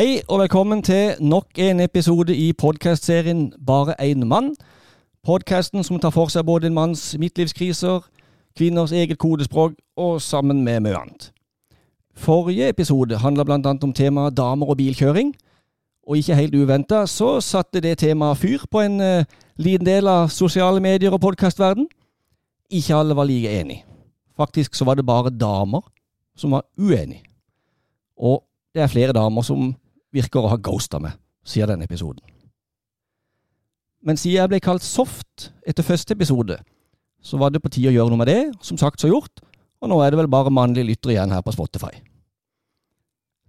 Hei og velkommen til nok en episode i podkastserien Bare én mann. Podkasten som tar for seg både en manns midtlivskriser, kvinners eget kodespråk og sammen med mye annet. Forrige episode handla annet om temaet damer og bilkjøring. Og ikke helt uventa så satte det temaet fyr på en uh, liten del av sosiale medier og podkastverden. Ikke alle var like enig. Faktisk så var det bare damer som var uenig. Og det er flere damer som virker å ha ghosta meg sier denne episoden. Men siden jeg ble kalt soft etter første episode, så var det på tide å gjøre noe med det. Som sagt, så gjort. Og nå er det vel bare mannlige lyttere igjen her på Spotify.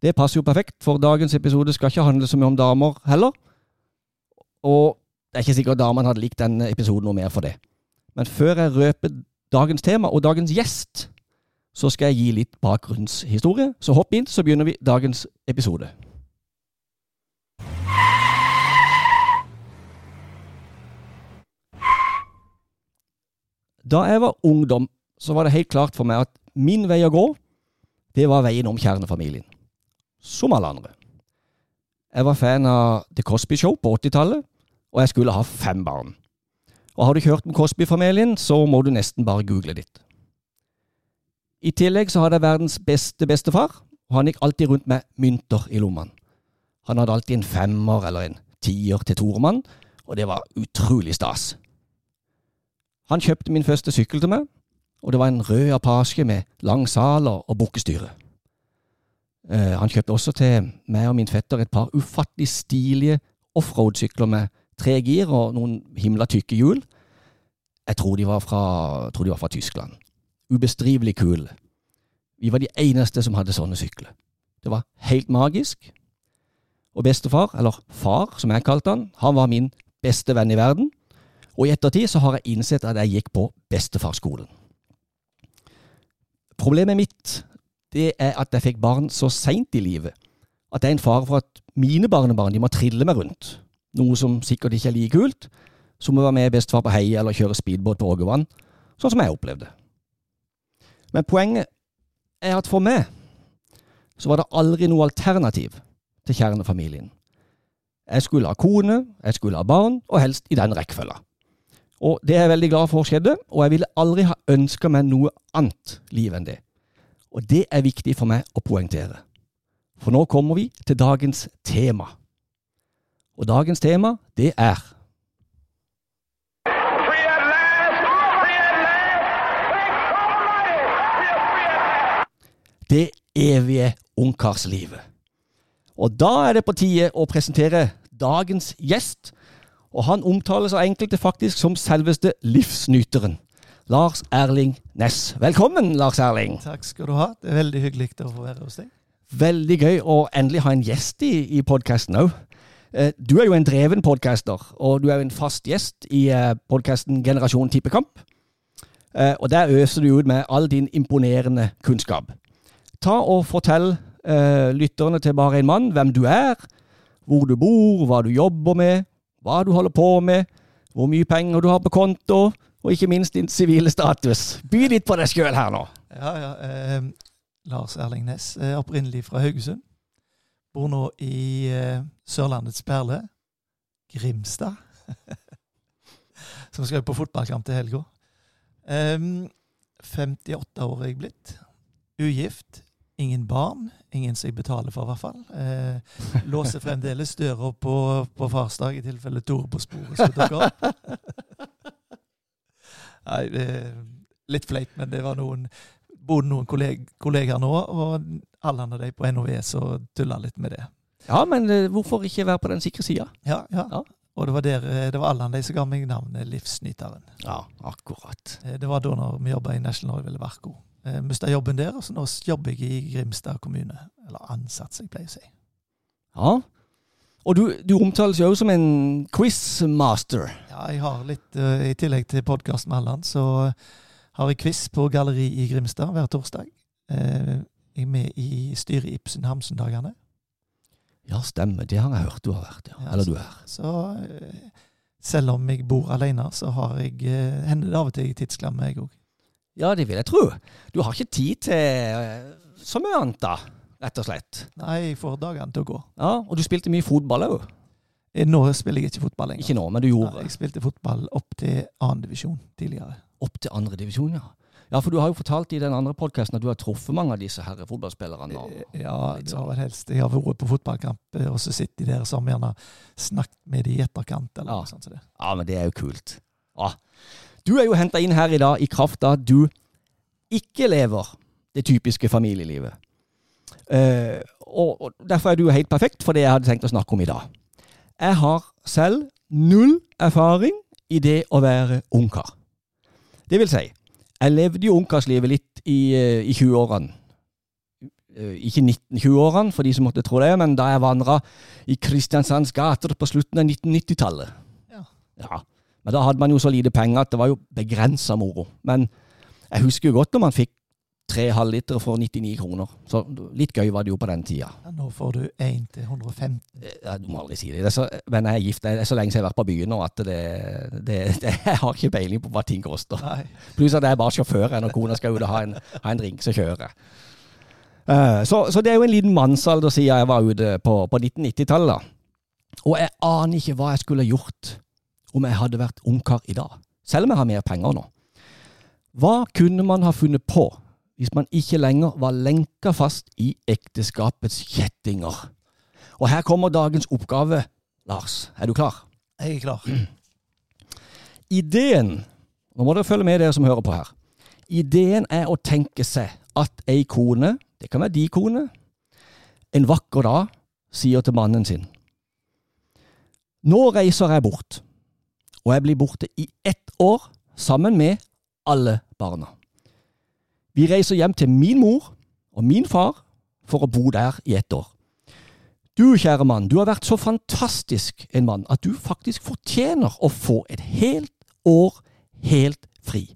Det passer jo perfekt, for dagens episode skal ikke handle så mye om damer heller. Og det er ikke sikkert damene hadde likt denne episoden noe mer for det. Men før jeg røper dagens tema og dagens gjest, så skal jeg gi litt bakgrunnshistorie. Så hopp inn, så begynner vi dagens episode. Da jeg var ungdom, så var det helt klart for meg at min vei å gå, det var veien om kjernefamilien. Som alle andre. Jeg var fan av The Cosby Show på 80-tallet, og jeg skulle ha fem barn. Og har du ikke hørt om Cosby-familien, så må du nesten bare google ditt. I tillegg så hadde jeg verdens beste bestefar, og han gikk alltid rundt med mynter i lommene. Han hadde alltid en femmer eller en tier til Toremann, og det var utrolig stas. Han kjøpte min første sykkel til meg, og det var en rød Apache med lang saler og bukkestyre. Eh, han kjøpte også til meg og min fetter et par ufattelig stilige offroad-sykler med tre gir og noen himla tykke hjul. Jeg tror de var fra, de var fra Tyskland. Ubestrivelig kule. Vi var de eneste som hadde sånne sykler. Det var helt magisk. Og bestefar, eller far som jeg kalte han, han var min beste venn i verden. Og i ettertid så har jeg innsett at jeg gikk på bestefarskolen. Problemet mitt det er at jeg fikk barn så seint i livet at det er en fare for at mine barnebarn de må trille meg rundt. Noe som sikkert ikke er like kult som å være med bestefar på heia eller kjøre speedbåt på Ågervann, sånn som jeg opplevde. Men poenget er at for meg så var det aldri noe alternativ til kjernefamilien. Jeg skulle ha kone, jeg skulle ha barn, og helst i den rekkefølga. Og det er jeg veldig glad for skjedde, og jeg ville aldri ha ønska meg noe annet liv enn det. Og det er viktig for meg å poengtere. For nå kommer vi til dagens tema. Og dagens tema, det er det evige ungkarslivet. Og da er det på tide å presentere dagens gjest. Og han omtales av enkelte faktisk som selveste livsnyteren. Lars Erling Næss. Velkommen, Lars Erling. Takk skal du ha. Det er veldig hyggelig å få være hos deg. Veldig gøy å endelig ha en gjest i, i podkasten òg. Du er jo en dreven podcaster, og du er jo en fast gjest i podkasten Generasjon tippekamp. Eh, Og der øser du ut med all din imponerende kunnskap. Ta og Fortell eh, lytterne til Bare en mann hvem du er, hvor du bor, hva du jobber med, hva du holder på med, hvor mye penger du har på konto, og ikke minst din sivile status. By litt på deg sjøl her nå. Ja, ja. Eh, Lars Erling Næss, er opprinnelig fra Haugesund. Bor nå i eh, Sørlandets perle, Grimstad. Som skal på fotballkamp til helga. Eh, 58 år er jeg blitt. Ugift. Ingen barn. Ingen som jeg betaler for, i hvert fall. Eh, låser fremdeles døra på, på farsdag, i tilfelle Tore på sporet skulle dukke opp. Nei, er litt fleip, men det var noen bodde noen kolleg kollegaer nå, og alle andre de på NOV så tulla litt med det. Ja, men eh, hvorfor ikke være på den sikre sida? Ja, ja. Ja. Og det var, der, eh, det var alle de som ga meg navnet Livsnyteren. Ja, akkurat. Eh, Det var da når vi jobba i National Oil Verco. Jeg mista jobben der, så nå jobber jeg i Grimstad kommune. Eller ansatt, som jeg pleier å si. Ja. Og du, du omtales jo som en quizmaster. Ja, jeg har litt eh, I tillegg til podkast med Allan, så har jeg quiz på Galleri i Grimstad hver torsdag. Eh, Jeg er med i styret i Ibsen Hamsun-dagene. Ja, stemmer. Det har jeg hørt du har vært. Ja. Ja, Eller du er. Så eh, selv om jeg bor alene, så har jeg eh, hender det av og til jeg er tidsklam, jeg òg. Ja, det vil jeg tro. Du har ikke tid til eh, så mye annet, da. rett og slett. Nei, jeg får dagene til å gå. Ja, Og du spilte mye fotball òg. Eh, Nå spiller jeg ikke fotball lenger. Ikke nå, men du Nei, gjorde jeg spilte fotball opp til annen divisjon tidligere. opp til andre divisjon, ja. Ja, for du har jo fortalt i den andre podkasten at du har truffet mange av disse herre fotballspillerne. Eh, Ja, det har vel helst. Jeg har vært på fotballkamp, og så sitter de der som gjerne snakket med de i etterkant, eller Ja. noe sånt. Så. Ja, men det er jo kult. Ja. Du er jo henta inn her i dag i kraft av at du ikke lever det typiske familielivet. Uh, og, og Derfor er du helt perfekt for det jeg hadde tenkt å snakke om i dag. Jeg har selv null erfaring i det å være ungkar. Det vil si, jeg levde jo ungkarslivet litt i, eh, i 20-årene. Eh, Ikke 1920-årene, for de som måtte tro det, men da jeg vandra i Kristiansands gater på slutten av 1990-tallet. Ja. Ja, men da hadde man jo så lite penger at det var jo begrensa moro. Men jeg husker jo godt når man fikk tre halvlitere for 99 kroner. Så litt gøy var det jo på den tida. Ja, nå får du 1 til 115. Ja, Du må aldri si det. det så, men jeg er gift. Det er så lenge siden jeg har vært på byen nå at det, det, det, jeg har ikke peiling på hva ting koster. Nei. Pluss at jeg er bare sjåfør når kona skal ut og ha en, ha en drink, så kjører jeg. Eh, så, så det er jo en liten mannsalder siden jeg var ute på, på 1990-tallet. Og jeg aner ikke hva jeg skulle gjort om jeg hadde vært ungkar i dag. Selv om jeg har mer penger nå. Hva kunne man ha funnet på hvis man ikke lenger var lenka fast i ekteskapets kjettinger? Og her kommer dagens oppgave, Lars. Er du klar? Jeg er klar. Ideen Nå må dere følge med, dere som hører på her. Ideen er å tenke seg at ei kone, det kan være de kone, en vakker dag sier til mannen sin Nå reiser jeg bort, og jeg blir borte i ett år sammen med alle barna. Vi reiser hjem til min mor og min far for å bo der i ett år. Du, kjære mann, du har vært så fantastisk en mann at du faktisk fortjener å få et helt år helt fri.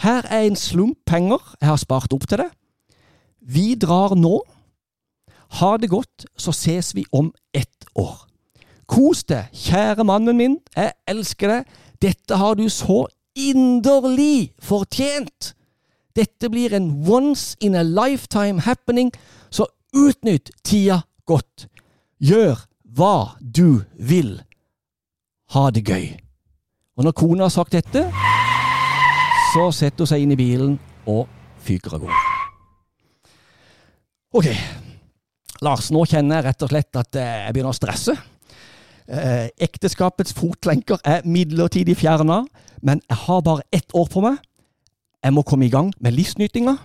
Her er en slump penger jeg har spart opp til deg. Vi drar nå. Ha det godt, så ses vi om ett år. Kos deg, kjære mannen min, jeg elsker deg. Dette har du så inderlig fortjent. Dette blir en once in a lifetime happening, så utnytt tida godt. Gjør hva du vil. Ha det gøy. Og når kona har sagt dette, så setter hun seg inn i bilen og fyker av gårde. Ok, Lars, nå kjenner jeg rett og slett at jeg begynner å stresse. Eh, ekteskapets fotlenker er midlertidig fjerna, men jeg har bare ett år på meg. Jeg må komme i gang med livsnytinga.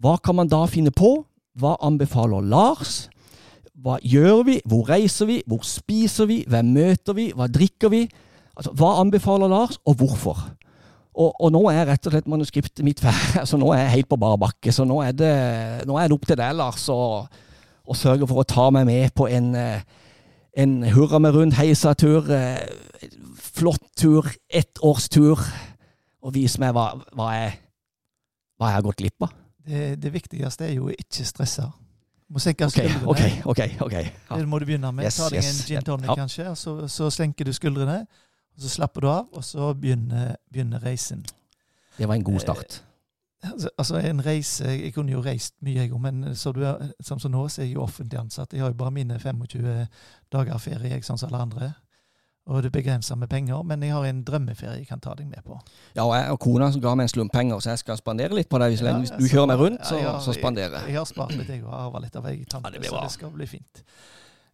Hva kan man da finne på? Hva anbefaler Lars? Hva gjør vi? Hvor reiser vi? Hvor spiser vi? Hvem møter vi? Hva drikker vi? Altså, hva anbefaler Lars, og hvorfor? Og, og nå er rett og slett manuskriptet mitt ferdig, så nå er jeg helt på bar bakke. Så nå er det, nå er det opp til deg, Lars, å sørge for å ta meg med på en, eh, en hurra med rund heisatur, eh, flott tur, ettårstur, og vise meg hva, hva, jeg, hva jeg har gått glipp av. Det, det viktigste er jo å ikke stresse. Må senke Ok, skuldrene. ok, ok. ok. Ja. Det må du begynne med. Yes, Ta deg en gin tonic, Ja. kanskje, og så, så senker du skuldrene. og Så slapper du av, og så begynner, begynner reisen. Det var en god start. Altså, altså, en reise Jeg kunne jo reist mye, jeg òg, men så du er, som så nå, så er jeg jo offentlig ansatt. Jeg har jo bare mine 25 dager ferie, jeg, sånn som alle andre. Og det er begrensa med penger, men jeg har en drømmeferie jeg kan ta deg med på. Ja, og, jeg, og kona som ga meg en slump penger, så jeg skal spandere litt på deg. Hvis Ja, hvis du så, kjører meg rundt, så, ja, så spanderer jeg. Jeg har spart litt, jeg, og arva litt av ei tante, Ja, det så det skal bli fint.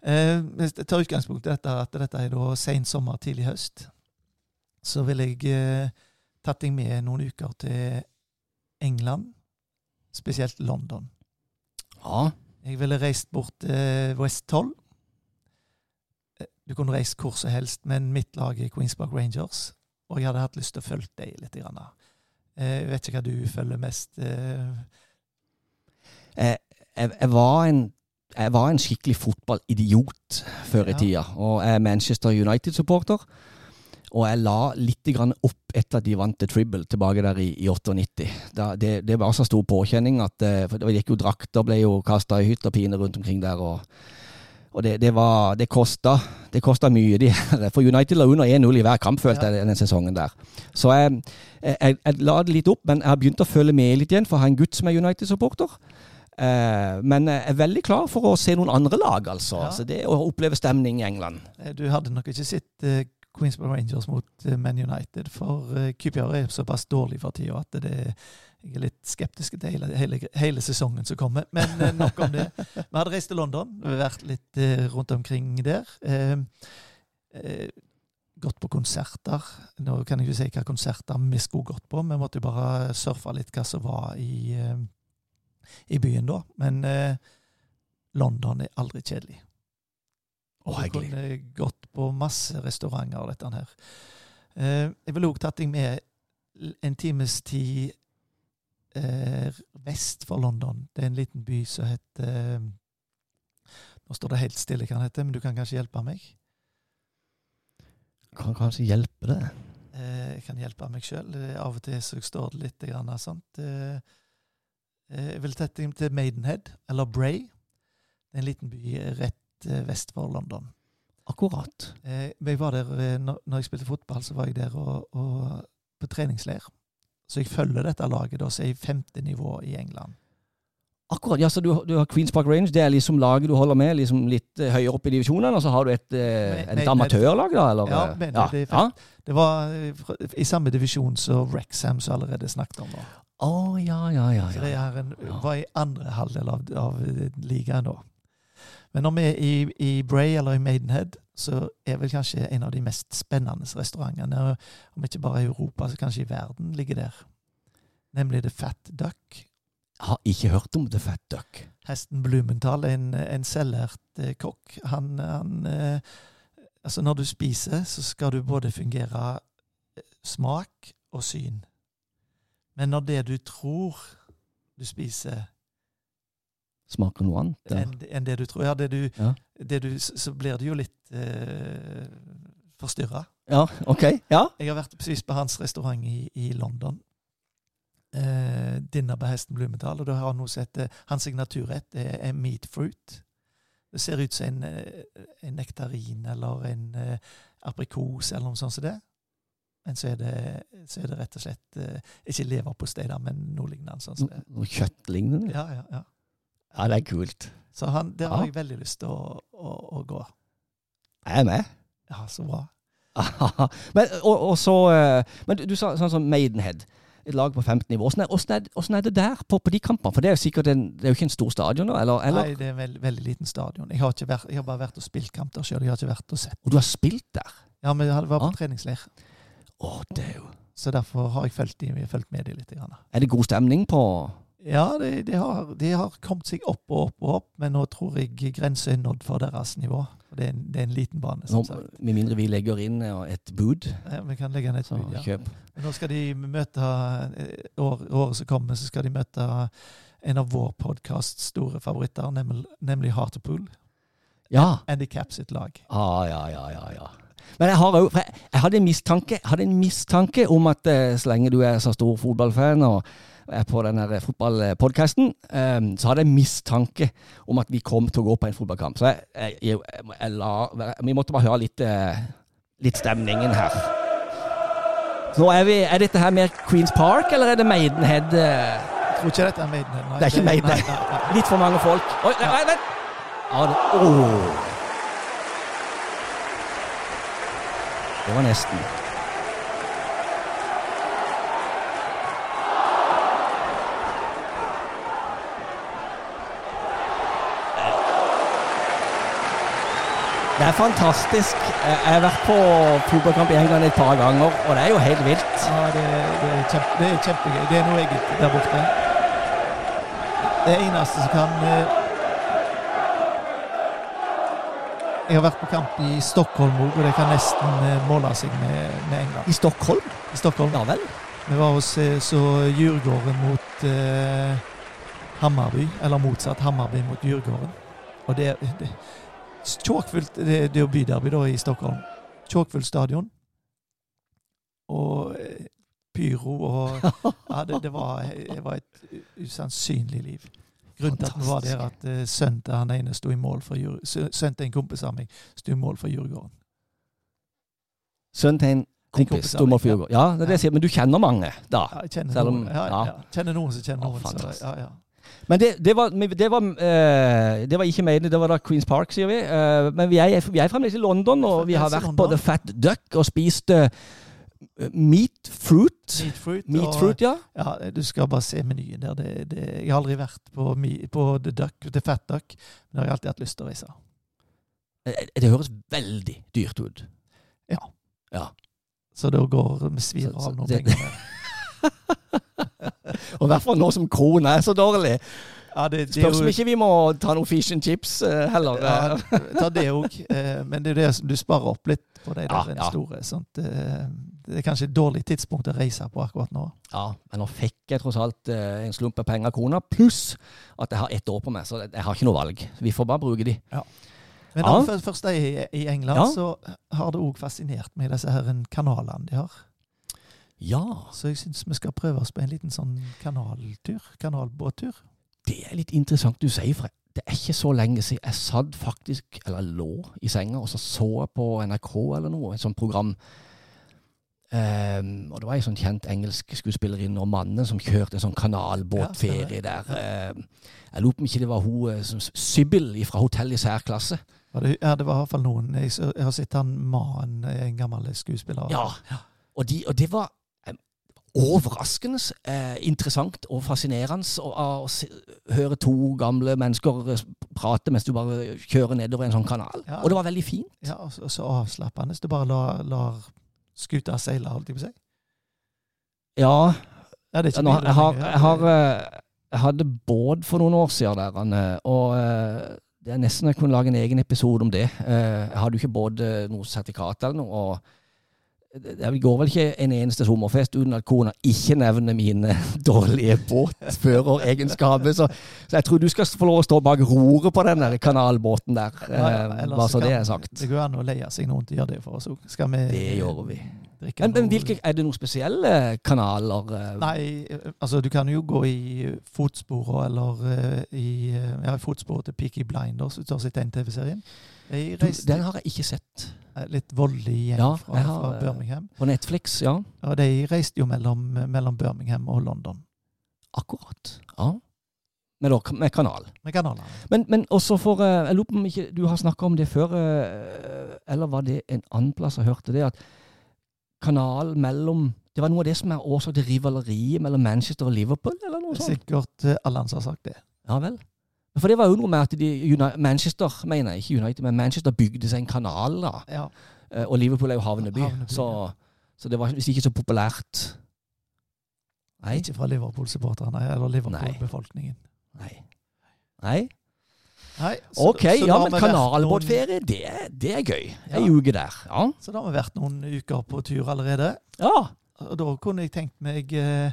Eh, hvis jeg tar utgangspunkt i dette, at dette er da sen sommer, tidlig høst, så vil jeg eh, tatt deg med noen uker til England, spesielt London. Ja, Jeg ville reist bort til West 12. Eh, Du kunne reist hvor som helst, men mitt lag er Queens Park Rangers, og jeg hadde hatt lyst til å følge deg litt. Grann. Eh, Jeg vet ikke hva du følger mest. eh, jeg, jeg, jeg, var en, jeg var en skikkelig fotballidiot før i Ja. tida. Og jeg er Manchester United-supporter. Og jeg la litt grann opp etter at de vant The Tribble tilbake der i, i 98. Da, det, det var så stor påkjenning at eh, for det gikk jo drakter, ble jo kasta i hytt og pine rundt omkring der. og og det, det, var, det kosta det kosta mye. De, her. for United la under 1-0 i hver kamp, følte Ja. jeg, den sesongen der. Så jeg, jeg, jeg la det litt opp, men jeg har begynt å følge med litt igjen, for jeg har en gutt som er United-supporter. Eh, men jeg er veldig klar for å se noen andre lag, altså. Ja. altså det å oppleve stemning i England. Eh, Du hadde nok ikke sett eh, Queensborough Rangers mot eh, Man United, for uh, er såpass dårlig for tida at det, jeg er litt skeptisk til hele, hele, hele sesongen som kommer. Men eh, nok om det. Vi hadde reist til London, vært litt eh, rundt omkring der. Eh, eh, gått på konserter. Nå kan jeg ikke si hva konserter vi skulle gått på, vi måtte jo bare surfe litt hva som var i, eh, i byen da. Men eh, London er aldri kjedelig. Og du kunne gått på masse restauranter og dette her. Eh, jeg ville òg tatt deg med en times tid eh, vest for London. Det er en liten by som heter eh, Nå står det helt stille hva den heter, men du kan kanskje hjelpe meg? Kan kanskje hjelpe det. Eh, jeg kan hjelpe meg sjøl. Av og til så står det litt grann, sånt. Jeg vil tatt deg til Maidenhead, eller Bray. Det er en liten by rett eh, vest for London. Akkurat. Eh, jeg var der, eh, når, jeg spilte fotball, så var jeg der og, og på treningsleir. Så jeg følger dette laget, da, som er i femte nivå i England. Akkurat, ja, så du, du har Queens Park Range, det er liksom laget du holder med, liksom litt uh, høyere opp i divisjonene, og så har du et, uh, et amatørlag da, eller? Ja, eh, men ja. det ja. Det var eh, i samme divisjon som Rexham, som allerede snakket om. Å, Å, ja, ja, ja. Så det en, Ja. var i andre halvdel av, av ligaen da. Men når vi er i, i Bray eller i Maidenhead, så er vel kanskje en av de mest spennende restaurantene, om ikke bare i Europa, så kanskje i verden, ligger der. Nemlig The Fat Duck. Jeg har ikke hørt om The Fat Duck. Hesten Blumenthal en, en selvlært eh, kokk. Han, han eh, Altså, når du spiser, så skal du både fungere eh, smak og syn. Men når det du tror du spiser, Smaker noe annet? Enn en det du tror Ja, det du, Ja. det du Så blir det jo litt eh, forstyrra. ja, ok. Ja. Jeg har vært precis på hans restaurant i, i London. Eh, Dinner på Hesten Blumetal, Og da har han noe som heter Hans signaturrett det er meat fruit. Det ser ut som en, eh, en nektarin eller en eh, aprikos eller noe sånt som det. Men så er det, så er det rett og slett eh, ikke leverpostei, men noe lignende. Sånn det. Noe kjøttlignende? Ja, ja, ja. Ja, det er kult. Så han, der har jeg veldig lyst til å, å, å gå. Jeg er med. Ja, så bra. men, og, og så, eh, men du, du sa sånn som Maidenhead. Et lag på 15 nivå. Åssen er, er, det der på, på de kampene? For det er jo sikkert en, det er jo ikke en stor stadion? Eller, eller? Nei, det er en veld, veldig liten stadion. Jeg har, vært, jeg har bare vært og spilt kamp der sjøl. Jeg har ikke vært og sett. Og du har spilt der? Ja, men jeg var på Ja. treningsleir. Å, er jo Så derfor har jeg fulgt med de litt. Grann. Er det god stemning på Ja, de, de, har, de har kommet seg opp og opp og opp, men nå tror jeg grensa er nådd for deres nivå. Det er en, det er en liten bane, nå, sagt. Med mindre vi legger inn et bud, Ja, vi kan legge inn et så bud, ja. kjøp. Nå skal de møte eh, år, Året som kommer, så skal de møte en av vår podkasts store favoritter, nemlig, nemlig Hartepool. Ja. Handicap sitt lag. Ah, ja, ja, ja, ja. Men jeg, har, jeg, hadde en mistanke hadde en mistanke om at eh, så lenge du er så stor fotballfan og på denne her fotballpodkasten, eh, så hadde jeg mistanke om at vi kom til å gå på en fotballkamp. Så jeg, jeg, jeg, la, vi måtte bare høre litt, eh, litt stemningen her. Nå er, vi, er dette her mer Queens Park, eller er det Maidenhead? eh? Jeg tror ikke dette er Maidenhead. nei. Det er ikke Maidenhead. Nei, nei, nei. Litt for mange folk. Oi, nei, nei, vent! Ja, det, åh. det var nesten. Det er fantastisk. Jeg har vært på fotballkamp i England et par ganger, og det er jo helt vilt. Ja, det, det, er kjempe, det er kjempegøy. Det er noe eget der borte. Det eneste som kan eh, Jeg har vært på kamp i Stockholm og det kan nesten eh, måle seg med, med England. I Stockholm? I Stockholm. Ja vel? Vi var hos eh, så Djurgården mot eh, Hammarby, eller motsatt Hammarby mot Djurgården. Og det, det Tjåkfullt det, det er jo byderby da i Stockholm. Tjåkfullt stadion. Og eh, pyro og Ja, det, det, var, det var et usannsynlig liv. Grunnen til at vi var der, at uh, sønnen til han ene sto i mål for Sønnen til en kompis av meg sto i mål for Djurgården. Sønnen til en kompis. sto i mål for Djurgården. Ja, det er det jeg sier. Men du kjenner mange, da? Ja, jeg kjenner Selv om- noen, ja, ja. kjenner noen som kjenner noen. Så, ja, ja. Men det, det, var, det, var, eh, det var ikke meningen, det var da Queens Park, sier vi. Eh, men vi er, vi er fremdeles i London, og vi har vært på The Fat Duck og spist eh, meat fruit. Meat fruit. Meat og- fruit, ja. Ja, du skal bare se menyen der. Det, det, jeg har aldri vært på, på The Duck, The Fat Duck, men jeg har alltid hatt lyst til å reise. Det høres veldig dyrt ut. Ja. ja. Så da går vi svir av noen penger. Og i hvert fall nå som kronen er så dårlig. Ja, det, det Spørs om ikke vi må ta noe fish and chips uh, heller. Ja, eh. ta det òg. Men det er det du sparer opp litt på de Ja, der ja. store. Sånt. Uh, Det er kanskje et dårlig tidspunkt å reise på akkurat nå. Ja, men nå fikk jeg tross alt eh, en slump med penger kroner, kona, pluss at jeg har ett år på meg, så jeg har ikke noe valg. Vi får bare bruke de. Men Ja. når vi først- først er i, i England, Ja. så har det òg fascinert meg, disse her kanalene de har. Ja, Så jeg syns vi skal prøve oss på en liten sånn kanaltur. Kanalbåttur. det er litt interessant du sier, for det er ikke så lenge siden jeg satt faktisk, eller lå i senga, og så så jeg på NRK eller noe, et sånt program. Um, og det var ei sånn kjent engelsk skuespillerinne og mannen som kjørte en sånn kanalbåtferie der. Ehm, jeg lurer på om ikke det var hun eh, som Sybil fra Hotell i særklasse. Det, ja, det var i hvert fall noen. Jeg, jeg har sett han mannen, en gammel skuespiller. Ja. Og, de, og det var overraskende eh, interessant og fascinerende å, å høre to gamle mennesker eh, prate mens du bare kjører nedover en sånn kanal. Ja. Og det var veldig fint. Ja, og så, så avslappende. Du bare lar, lar skuta seile, holdt jeg på å si. Ja, Ja, jeg, har, jeg, har, eh, jeg hadde båt for noen år siden der, og eh, det er nesten jeg kunne lage en egen episode om det. Jeg hadde jo ikke både noe sertifikat eller noe, og det går vel ikke en eneste sommerfest uten at kona ikke nevner mine dårlige båtføreregenskaper. Så, så jeg tror du skal få lov å stå bak roret på den der kanalbåten der. Ja, ja, eh, Bare så det er sagt. Det går an å leie seg noen til å gjøre det for oss òg. Skal vi Det gjør vi. Men, men hvilke, er det noen spesielle kanaler? eh? Nei, altså du kan jo gå i fotsporene eller eh, i ja, fotsporet til Peaky Blinders, hvis du har sett den TV-serien. Reiste Den har jeg ikke sett. litt voldelig gjeng Ja, fra, har, fra eh, Birmingham. På Netflix, ja. Og de reiste jo mellom, mellom Birmingham og London Akkurat. Ja. Med, da- med kanal. med kanalene. Men, men også for eh, Jeg lurer på om ikke du har snakka om det før, eh, eller var det en annen plass jeg hørte det, at kanal mellom Det var noe av det som er årsak til rivaleriet mellom Manchester og Liverpool, eller noe sånt? Sikkert eh, alle som har sagt det. Ja vel. For det var jo noe med at de, Manchester, mener jeg, ikke United, men Manchester bygde seg en kanal, da. Ja, Eh, Og Liverpool er jo havneby, Havneby, så, så det var visst ikke så populært. Nei. Ikke fra Liverpool-supporterne eller Liverpool-befolkningen. Nei. Nei. Nei, så- Ok, så ja, men kanalbåtferie, noen... det, det er gøy. Ja. Ei uke der. Ja. Så da har vi vært noen uker på tur allerede. ja. Og da kunne jeg tenkt meg eh,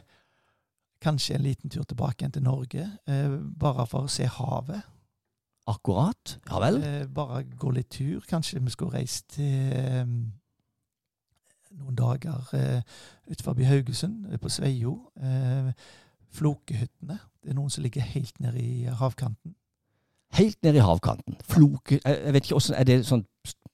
kanskje en liten tur tilbake igjen til Norge. Eh, bare for å se havet. Akkurat. Ja vel. Eh, bare gå litt tur. Kanskje vi skulle reist til eh, noen dager eh, utenfor Haugesund, på Sveio. Eh, Flokehyttene. Det er noen som ligger helt nede i havkanten. Helt ned i havkanten. Floke jeg vet ikke åssen Er det sånn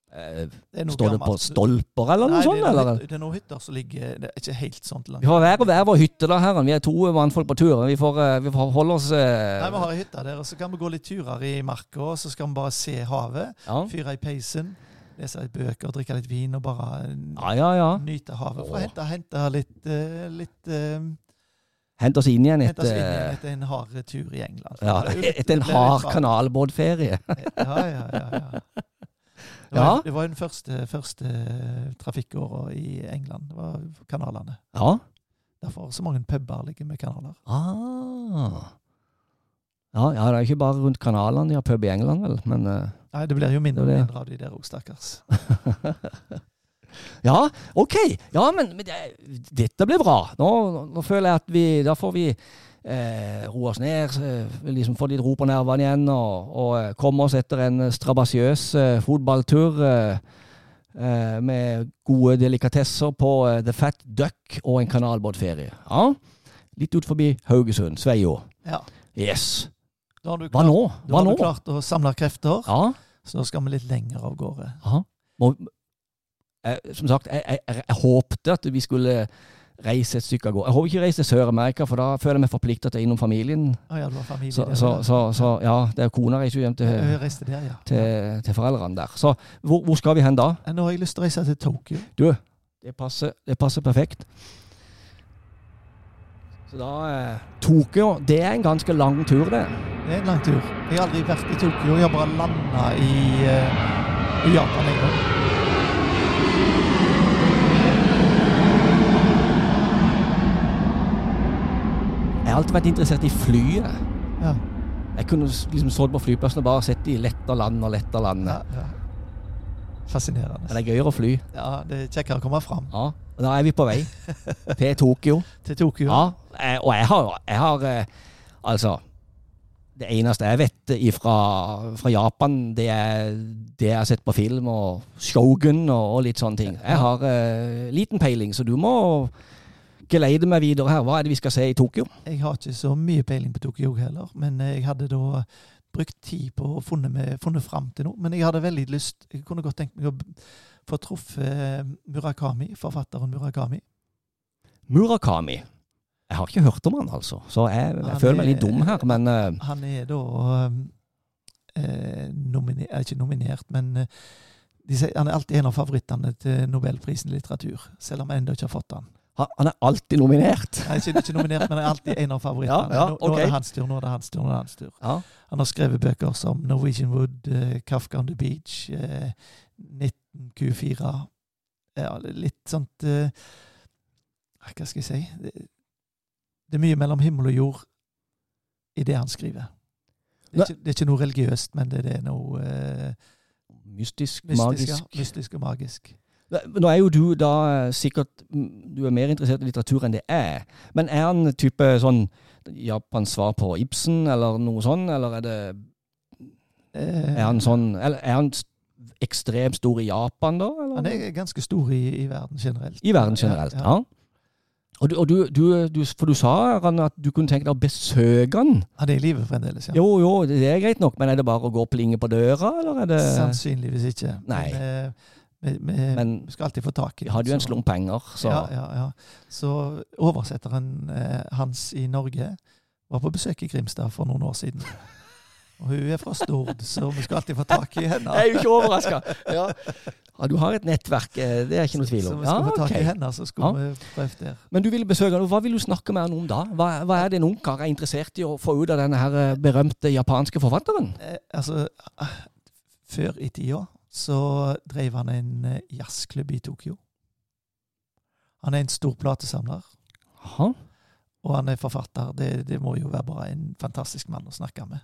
Står det på stolper eller noe Nei, sånt? det er, noen det er noen hytter som ligger Det er ikke helt sånt langt. Vi har hver og hver vår hytte, da, herren. Vi er to mannfolk på tur. Vi får, eh, vi får holde oss eh, Nei, Vi har ei hytte der, og så kan vi gå litt turer i marka, og så skal vi bare se havet. ja. Fyre i peisen, lese litt bøker, drikke litt vin og bare ja, ja, nyte havet. For å hente, hente litt, eh, litt eh, Hent oss inn igjen etter etter en hard tur i England. ja, er etter en hard kanalbåtferie. Ja, ja, ja. ja. Det Ja. var, det var den første, første trafikkåra i England. Det var kanalene. Ja. Derfor så mange puber ligger med kanaler. Ah. Ja, ja, det er ikke bare rundt kanalene de har pub i England, vel, men eh, Nei, det blir jo mindre og mindre av de der òg, stakkars. Ja, OK. Ja, men, men det, dette blir bra. Nå, nå føler jeg at vi Da får vi eh, roe oss ned, eh, liksom få litt ro på nervene igjen, og, og eh, komme oss etter en strabasiøs eh, fotballtur eh, eh, med gode delikatesser på eh, The Fat Duck og en kanalbåtferie. Ja. Litt ut forbi Haugesund, Sveio. Ja. Yes. Da har du Hva nå? nå? da har nå? du klart å samle krefter, Ja. så nå skal vi litt lenger av gårde. Må, eh, som sagt, jeg, jeg, jeg, jeg håpte at vi skulle reise et stykke av gårde. Jeg håper ikke jeg reiser til Sør-Amerika, for da føler jeg meg forplikta til innom familien. Å ja, det var familie Så, så, så, så ja, det er kona reiser jo hjem til, der, ja. til, til foreldrene der. Så hvor, hvor skal vi hen da? Nå har jeg lyst til å reise til Tokyo. Du, det passer, det passer perfekt. Så da eh, Tokyo, det er en ganske lang tur, det. Det er en lang tur. Jeg har aldri vært i Tokyo. Jeg har bare landa i, eh, i Japan en gang. Jeg har alltid vært interessert i flyet. Ja. Jeg kunne liksom stått på flyplassen og bare sett de lette land og lette land. ja, ja. Fascinerende. Men det er gøyere å fly. Ja, det er kjekkere å komme fram Ja, Da er vi på vei til Tokyo. til Tokyo. Ja, eh, og jeg har, jeg har eh, Altså Det eneste jeg vet ifra, fra Japan, det er det jeg har sett på film, og Shogun og, og litt sånne ting. Jeg har uh, liten peiling, så du må geleide meg videre her. Hva er det vi skal se i Tokyo? Jeg har ikke så mye peiling på Tokyo heller, men jeg hadde da brukt tid på å funne, med, funnet fram til noe. Men jeg hadde veldig lyst Jeg kunne godt tenkt meg å få truffet eh, Murakami, forfatteren Murakami. Murakami. Jeg har ikke hørt om han, altså, så jeg, jeg føler meg litt dum her, men uh, Han er da uh, nominer, er ikke nominert, men uh, de han er alltid en av favorittene til Nobelprisen i litteratur, selv om jeg ennå ikke har fått han. Han, er alltid nominert. Han er ikke, ikke nominert, men han er alltid en av favorittene. Ja, ja, nå, nå er det hans tur, nå er det hans tur, nå er det hans tur. Ja. Han har skrevet bøker som Norwegian Wood, uh, Kafka on the Beach, uh, 19Q4 ja, Litt sånt eh, Hva skal jeg si? Det, det er mye mellom himmel og jord i det han skriver. Det er, ikke, det er ikke noe religiøst, men det, det er noe eh, Mystisk, mystisk, magisk. mystisk og magisk. Nå er jo du da eh, sikkert Du er mer interessert i litteratur enn det er. Men er han type sånn Japans svar på Ibsen, eller noe sånn? Eller er det Er han sånn Eller er han ekstremt stor i Japan, da? Eller? han er ganske stor i, i verden generelt. I verden generelt, ja. Og, du, og du, du, du, for du sa Ranne, at du kunne tenke deg å besøke han. Han er i live fremdeles, ja. Jo, jo, det er greit nok, men er det bare å gå og plinge på døra, eller er det Sannsynligvis ikke. Nei. Men, eh, vi, vi, Men skal alltid få tak i vi hadde jo en slump penger, så Ja, ja, ja. Så oversetteren eh, hans i Norge var på besøk i Grimstad for noen år siden. Og hun er fra Stord, så vi skal alltid få tak i henne. Jeg er jo ikke overraska. Ja. Ja, du har et nettverk, eh, det er ikke noe tvil om. Så vi skal Ja, få tak okay. i henne, så skal vi prøve der. Men du ville besøke henne. Hva vil du snakke med henne om da? Hva, hva er det en ungkar er interessert i å få ut av denne her eh, berømte japanske forfatteren? Eh, altså, eh, før i tida så drev han en eh, jazzklubb i Tokyo. Han er en stor platesamler, Aha. og han er forfatter. Det, det må jo være bare en fantastisk mann å snakke med.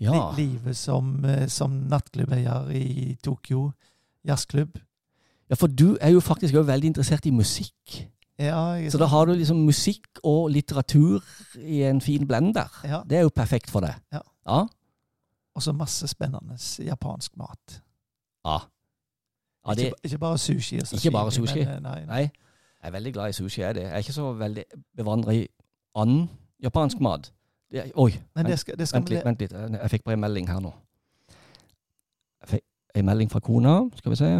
Ja. Livet som, eh, som nattklubbeier i Tokyo jazzklubb. ja, for du er jo faktisk også veldig interessert i musikk. Ja, jeg, Så da har du liksom musikk og litteratur i en fin blender. ja. Det er jo perfekt for deg. Ja. Ja. Og så masse spennende japansk mat. ja. ja det, ikke, ikke bare sushi. Sashimi, Ikke bare sushi. Men, eh, nei, nei. nei, jeg er veldig glad i sushi. Er det. Jeg er ikke så veldig bevandret i annen japansk mat. Det oi, Men det skal, det skal Vent litt, vent litt. Jeg jeg fikk bare en melding her nå. Jeg fikk en melding fra kona. Skal vi se.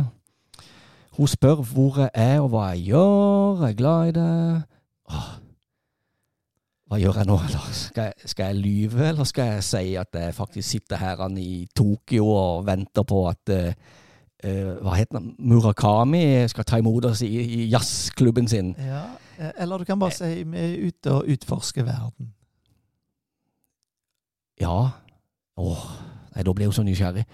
Hun spør hvor jeg er og hva jeg gjør. Jeg er glad i det. Hva gjør jeg nå? Skal jeg, skal jeg lyve, eller skal jeg si at jeg faktisk sitter her i Tokyo og venter på at eh, Hva heter? Murakami skal ta imot oss i, i jazzklubben sin. Ja, eh, eller du kan bare si vi er ute og utforsker verden. Ja. Åh, nei, da blir hun så nysgjerrig.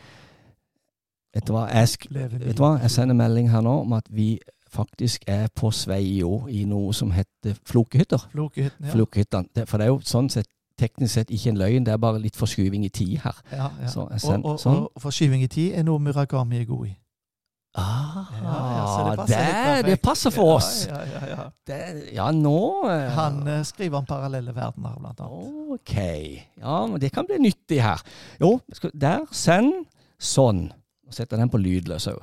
Vet du hva, jeg, vet du hva? jeg sender melding her nå om at vi faktisk er på Sveio i noe som heter Flokehytter. Flokehytten, ja. Flokehytten. Det- For det er jo sånn sett teknisk sett ikke en løgn, det er bare litt forskyving i tid her. ja, ja. Så jeg Og, og, sånn. og forskyving i tid er noe Murakami er god i. Ah, Ja, det passer det, det passer for oss. Ja, ja, ja, ja. Det, ja, nå eh, Han eh, skriver om parallelle verdener, blant annet. Ok. Ja, men det kan bli nyttig her. Jo, der. Send. Sånn. Nå setter den på lydløs òg.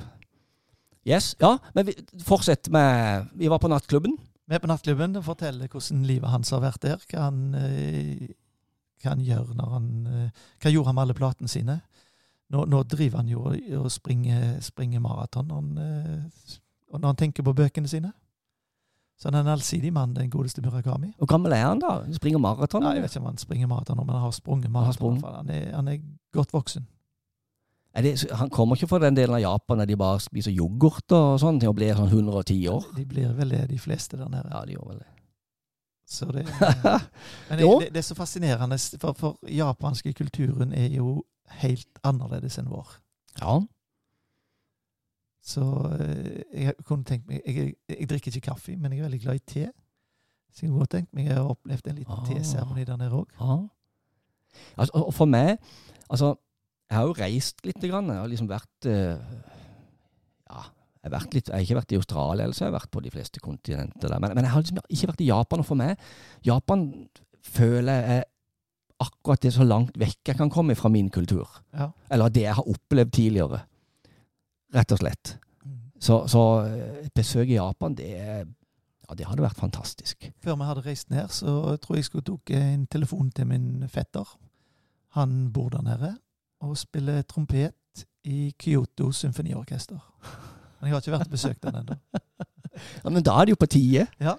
Yes. Ja, men vi, fortsett med Vi var på nattklubben. Vi er på nattklubben og forteller hvordan livet hans har vært der. Hva han, eh, hva han gjør når han eh, Hva gjorde han med alle platene sine? Nå, nå driver han jo og- springer, springer maraton når han, eh, når han tenker på bøkene sine. Så han er en allsidig mann, den godeste Murakami. Hvor gammel er han, da? Han Springer maraton? Nei, jeg vet ikke om han springer maraton men han har sprunget maraton. sprunget. hvert fall. Han, er- han er godt voksen. Det, han kommer ikke fra den delen av Japan der de bare spiser yoghurt og sånn, ting og blir sånn 110 år? De blir vel det, de fleste der nede. Ja, de gjør vel det. Så det, men det, det er så fascinerende, for, for japanske kulturen er jo helt annerledes enn vår. Ja. Så eh, jeg kunne tenkt meg jeg, jeg drikker ikke kaffe, men jeg er veldig glad i te. Så jeg kunne tenkt meg jeg har opplevd en liten Ah. teseremoni der nede òg. Ah. Altså, og for meg Altså, jeg har jo reist litt. Grann. Jeg har liksom vært eh, Ja, jeg har, vært litt, jeg har ikke vært i Australia, eller så har jeg vært på de fleste kontinenter. Men, men jeg har liksom ikke vært i Japan. Og for meg Japan føler jeg akkurat det så langt vekk jeg kan komme fra min kultur. Ja. Eller det jeg har opplevd tidligere. Rett og slett. Så, så eh, et besøk i Japan, det, ja, det hadde vært fantastisk. Før vi hadde reist ned, så tror jeg jeg skulle tok en telefon til min fetter. Han bor der nede og spiller trompet i Kyoto symfoniorkester. Men jeg har ikke vært og besøkt den ennå. Ja, men da er det jo på tide. Ja.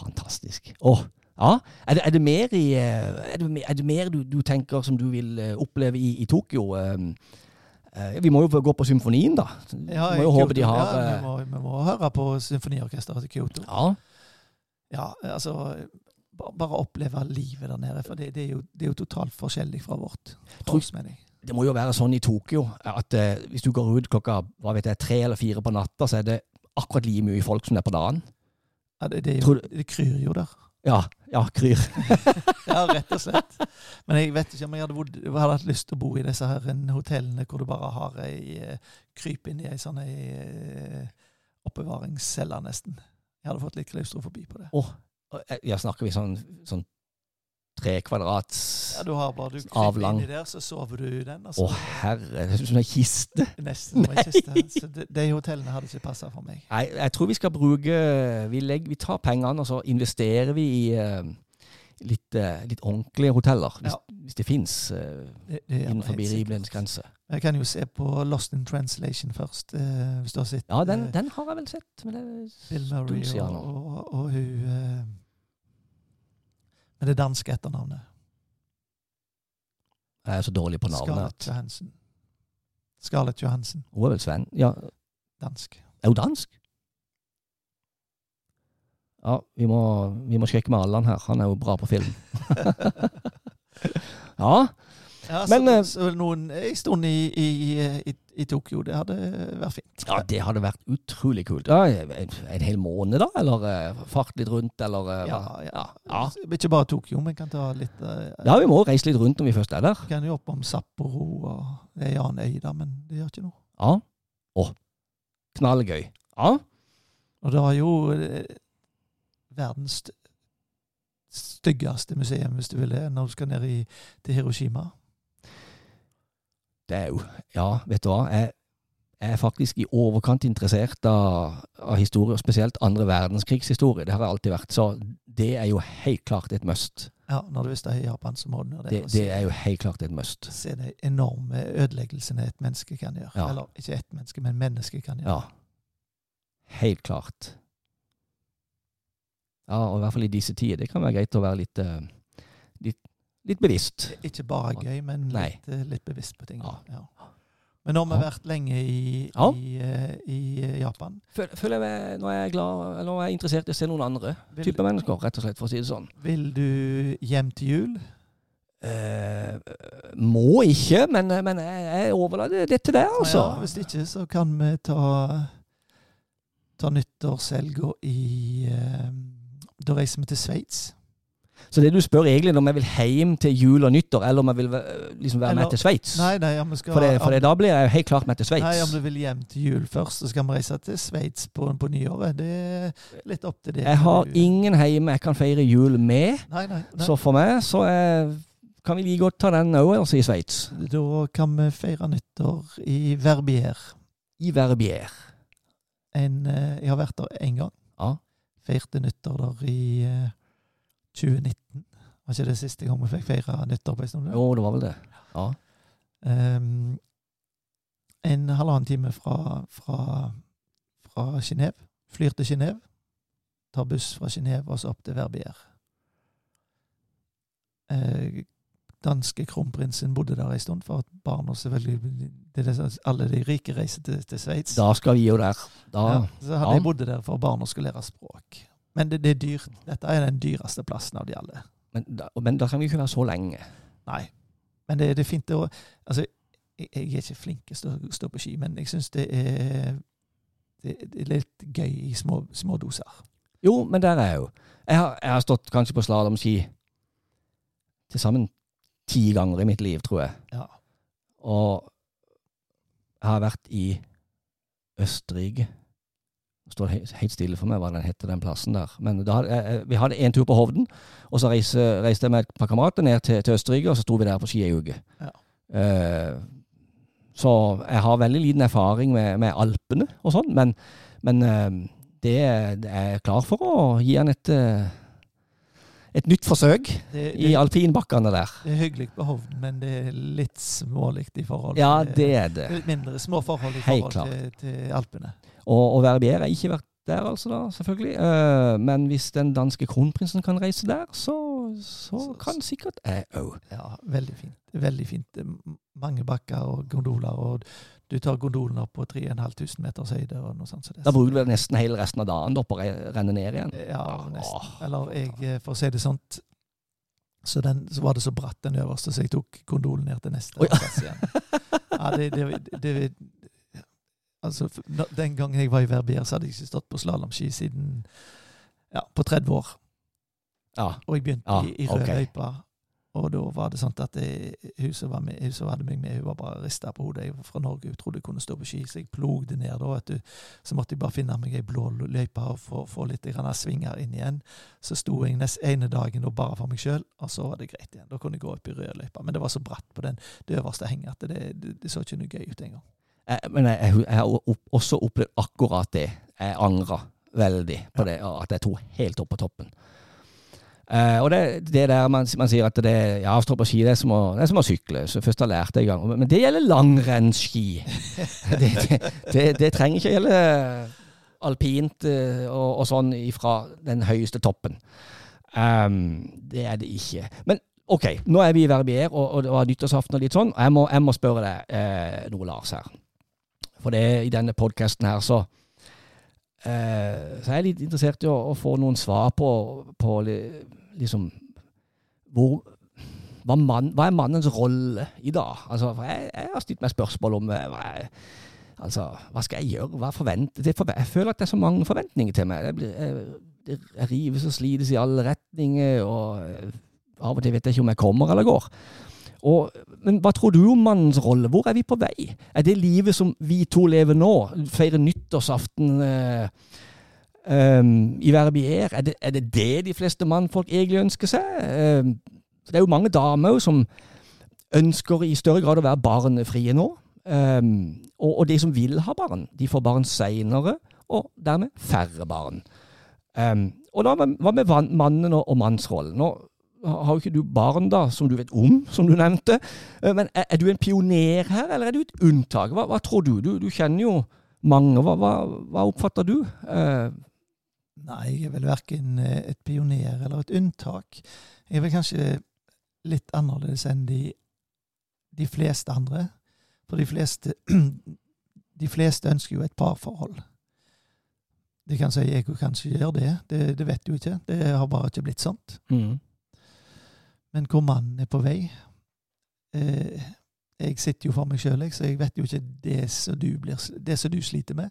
Fantastisk. Åh, ja. Er det, er det mer, i, eh, er det, er det mer du, du tenker som du vil eh, oppleve i, i Tokyo? Eh, vi må jo gå på symfonien, da. Ja, vi må jo håpe de har ja, vi, må, vi må høre på symfoniorkesteret til Kyoto. Ja, Ja, altså Bare oppleve livet der nede. For det, det, er, jo, det er jo totalt forskjellig fra vårt. Jeg. det må jo være sånn i Tokyo at eh, hvis du går ut klokka hva vet jeg, tre eller fire på natta, så er det akkurat like mye folk som det er på dagen. Ja, det, det, jo, det kryr jo der. Ja, ja, kryr. Ja, rett og slett. Men jeg vet ikke om jeg hadde, bodd, jeg hadde hatt lyst til å bo i disse her hotellene hvor du bare har ei eh, kryp inn i ei sånn eh, oppbevaringscelle, nesten. Jeg hadde fått litt klaustrofobi på det. Og, eh, Ja, snakker vi sånn, sånn tre kvadrat Ja, du har bare du kryper Avlang. inni der, så sover du i den. Å, Altså, herre, det er som en kiste. Nesten som en kiste. Så de, de hotellene hadde ikke passa for meg. Nei, jeg tror vi skal bruke Vi, legger, vi tar pengene, og så investerer vi i uh, litt, eh, litt ordentlige hoteller. Hvis, Ja. hvis det fins uh, innenfor rimelighetens grense. Jeg kan jo se på Lost in Translation først, eh, hvis du har sett Ja, den, eh, den har jeg vel sett. Men det er Bill Murray og, og, og hun eh, Med det danske etternavnet. Jeg er så dårlig på navnet Scarlett Johansen. Scarlett Johansen. Hun er vel Sven? Ja, Dansk. er hun dansk? Ja, vi må, vi må sjekke med Allan her. Han er jo bra på film. ja, Ja, Men, så, eh, så noen, en stund i, i, i, i Tokyo, det hadde vært fint. ja, det hadde vært utrolig kult. Ja, en, en hel måned, da? Eller eh, fart litt rundt, eller eh, Ja, ja. ja. Ikke bare Tokyo, men kan ta litt uh, Ja, vi må reise litt rundt når vi først er der. Kan jo opp om Sapporo og er en annen øy da, men det gjør ikke noe. Ja. Å, knallgøy. Ja. Og det har jo eh, verdens styggeste museum, hvis du vil det, når du skal ned i, til Hiroshima. Det er jo Ja, vet du hva. Jeg, jeg er faktisk i overkant interessert av, av historie, spesielt andre verdenskrigshistorie. Det har jeg alltid vært. Så det er jo helt klart et must. Ja, når du visst er i Japan, så må du ned Det, det er jo helt klart et must. se de enorme ødeleggelsene et menneske kan gjøre. Ja. Eller ikke ett menneske, men menneske kan gjøre. Ja. Helt klart. Ja, og i hvert fall i disse tider. Det kan være greit å være litt, eh, litt, bevisst. Ikke bare gøy, men litt, eh, litt bevisst på ting. Ja. Ja. Men nå har vi vært lenge i, Ja. i, eh, i eh, Japan. Føler, føler jeg, nå er jeg glad, nå er jeg interessert i å se noen andre Vil, typer mennesker, rett og slett, for å si det sånn. vil du hjem til jul? Eh, må ikke, men, men jeg, jeg overlater det til deg, altså. Ja, hvis ikke, så kan vi ta, ta nyttårshelga i eh, Da reiser vi til Sveits. Så det du spør egentlig om jeg vil hjem til jul og nyttår, eller om jeg vil liksom være med til Sveits? Nei, nei, ja, skal For, det, for det, da blir jeg jo helt klart med til Sveits. Nei, om du vil hjem til jul først, så skal vi reise til Sveits på, på nyåret. Det er litt opp til det. Jeg har ingen hjemme jeg kan feire jul med, Nei, nei. nei. så for meg så er, kan vi like godt ta den òg, altså i Sveits. Da kan vi feire nyttår i Verbier. I Verbier. En, eh, jeg har vært der én gang. Ja. Feirte nyttår der i eh, 2019. Var ikke det siste gang vi fikk feire nyttår på en stund? Jo, det var vel det. Ja. Um, en halvannen time fra, fra, fra Genéve. Flyr til Genéve. tar buss fra Genéve og så opp til Verbier. Eh, danske kronprinsen bodde der en stund, for at barna selvfølgelig det det, Alle de rike reiser til, til Sveits. Da skal vi jo der. Da, Ja, så hadde Ja. jeg bodd der for barna skulle lære språk. Men det, det er dyrt. Dette er den dyreste plassen av de alle. men, da, men da kan vi ikke være så lenge. Nei. Men det, det er fint å Altså, jeg, jeg er ikke flink til å stå, stå på ski, men jeg syns det det, det er litt gøy i små, små doser. Jo, men der er jeg jo. Jeg har, jeg har stått kanskje på slalåmski til sammen ti ganger i mitt liv, tror jeg. Ja. Og jeg har vært i Østerrike. Står helt, stille for meg hva den heter, den plassen der. Men da jeg, jeg- vi hadde en tur på Hovden, og så reiste, reiste jeg med et par kamerater ned til, til Østerrike, og så sto vi der på ski ei uke. Ja. Eh, så jeg har veldig liten erfaring med, med Alpene og sånn, men, men eh, det, er jeg klar for å gi han et, eh, et nytt forsøk Det, i alpinbakkene der. det er hyggelig på Hovden, men det er litt smålig i forhold Ja, til det er det. Mindre små forhold i forhold til, til Alpene. Og, og Verbier har ikke vært der, altså, da, selvfølgelig. Eh, men hvis den danske kronprinsen kan reise der, så, så Så- kan sikkert jeg òg. Ja, veldig fint. Veldig fint. Mange bakker og gondoler, og du tar gondolen opp på 3500 meters høyde og noe sånt. Så det, Da bruker du vel nesten hele resten av dagen da, på å renne ned igjen. Ja, nesten. Eller jeg, eh, for å si det sånt, så, den, så var det så bratt den øverste, så jeg tok gondolen ned til neste Oi. plass igjen. Ja, det, det, det, altså, den gangen jeg var i Verbier, så hadde jeg ikke stått på slalåmski siden ja, på 30 år. Ja. Og jeg begynte i, i rød Okay. Og da var det sånn at Huset hun som var med, hun som hadde meg med, hun var bare rista på hodet. Jeg var fra Norge, hun trodde jeg kunne stå på ski, så jeg plogde ned. da. Så måtte jeg bare finne meg ei blå løype og få, få litt svinger inn igjen. Så sto jeg nest ene dagen og bare for meg sjøl, og så var det greit igjen. Da kunne jeg gå opp i rød løype. Men det var så bratt på den det øverste henget at det, det, det så ikke noe gøy ut engang. Men jeg, jeg, jeg har opp, også opplevd akkurat det. Jeg angra veldig på det, at jeg tok helt opp på toppen. Eh, og det, det der man, man sier at det, ja, å stå på ski det er, som å, det er som å sykle. Så først har jeg lært det en gang. Men det gjelder langrennsski. det, det, det, trenger ikke gjelde alpint uh, og, og sånn fra den høyeste toppen. Um, det er det ikke. Men OK, nå er vi i Verbier, og, og det var nyttårsaften og litt sånn. og Jeg må, jeg må spørre deg uh, noe, Lars, her. For det i denne podkasten her, så eh, Så er jeg litt interessert i å, å få noen svar på, på li- liksom hvor hva, man, hva er mannens rolle i dag? Altså, jeg, jeg har stilt meg spørsmål om eh, hva, er, altså, hva skal jeg gjøre? Hva forventer jeg, Jeg føler at det er så mange forventninger til meg. Jeg, blir, jeg, det jeg rives og slides i alle retninger, og eh, av og til vet jeg ikke om jeg kommer eller går. Og, men hva tror du om mannens rolle? Hvor er vi på vei? Er det livet som vi to lever nå? Feire nyttårsaften eh, um, i Verbier? Er det, er det det de fleste mannfolk egentlig ønsker seg? Um, det er jo mange damer som ønsker i større grad å være barnefrie nå. Um, og, og de som vil ha barn, de får barn seinere, og dermed færre barn. Um, og da, hva med mannen og, og mannsrollen? Nå har jo ikke du barn, da, som du vet om, som du nevnte. Eh, Men er, er du en pioner her, eller er du et unntak? Hva, hva tror du? du? Du kjenner jo mange. Hva, hva, hva oppfatter du? Eh, Nei, jeg er vel verken eh, et pioner eller et unntak. Jeg er vel kanskje litt annerledes enn de, de fleste andre. For de fleste, de fleste ønsker jo et parforhold. De kan si jeg kanskje gjør det. det. Det vet du ikke. Det har bare ikke blitt sånt. mm. Men hvor mannen er på vei eh, Jeg sitter jo for meg sjøl, så jeg vet jo ikke det som du, blir, det som du sliter med.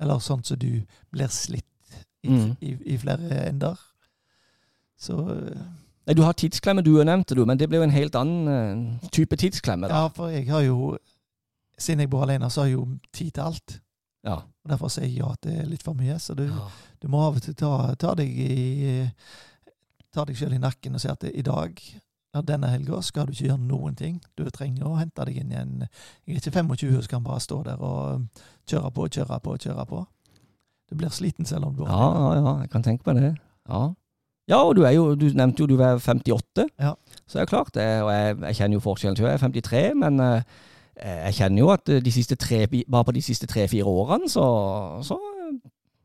Eller sånn som du blir slitt i, Mm. i, i flere ender. Så eh, Nei, Du har tidsklemme, du nevnte du, men det blir jo en helt annen eh, type tidsklemme. da. Ja, for jeg har jo Siden jeg bor alene, så har jeg jo tid til alt. Ja. Og Derfor sier jeg ja er litt for mye. Så du, Ja. du må av og til ta, ta deg i Ta deg sjøl i nakken og sier at i dag, denne helga, skal du ikke gjøre noen ting. Du trenger å hente deg inn igjen. Jeg er ikke 25 og kan bare stå der og kjøre på, kjøre på, kjøre på. Du blir sliten selv om du bor Ja, ja, ja, jeg kan tenke meg det. Ja, ja og du, er jo, du nevnte jo du var 58, Ja. så det er klart det. Og jeg, jeg kjenner jo forskjellen jeg er 53, men eh, jeg kjenner jo at eh, de siste tre, bare på de siste tre-fire årene, så, så eh,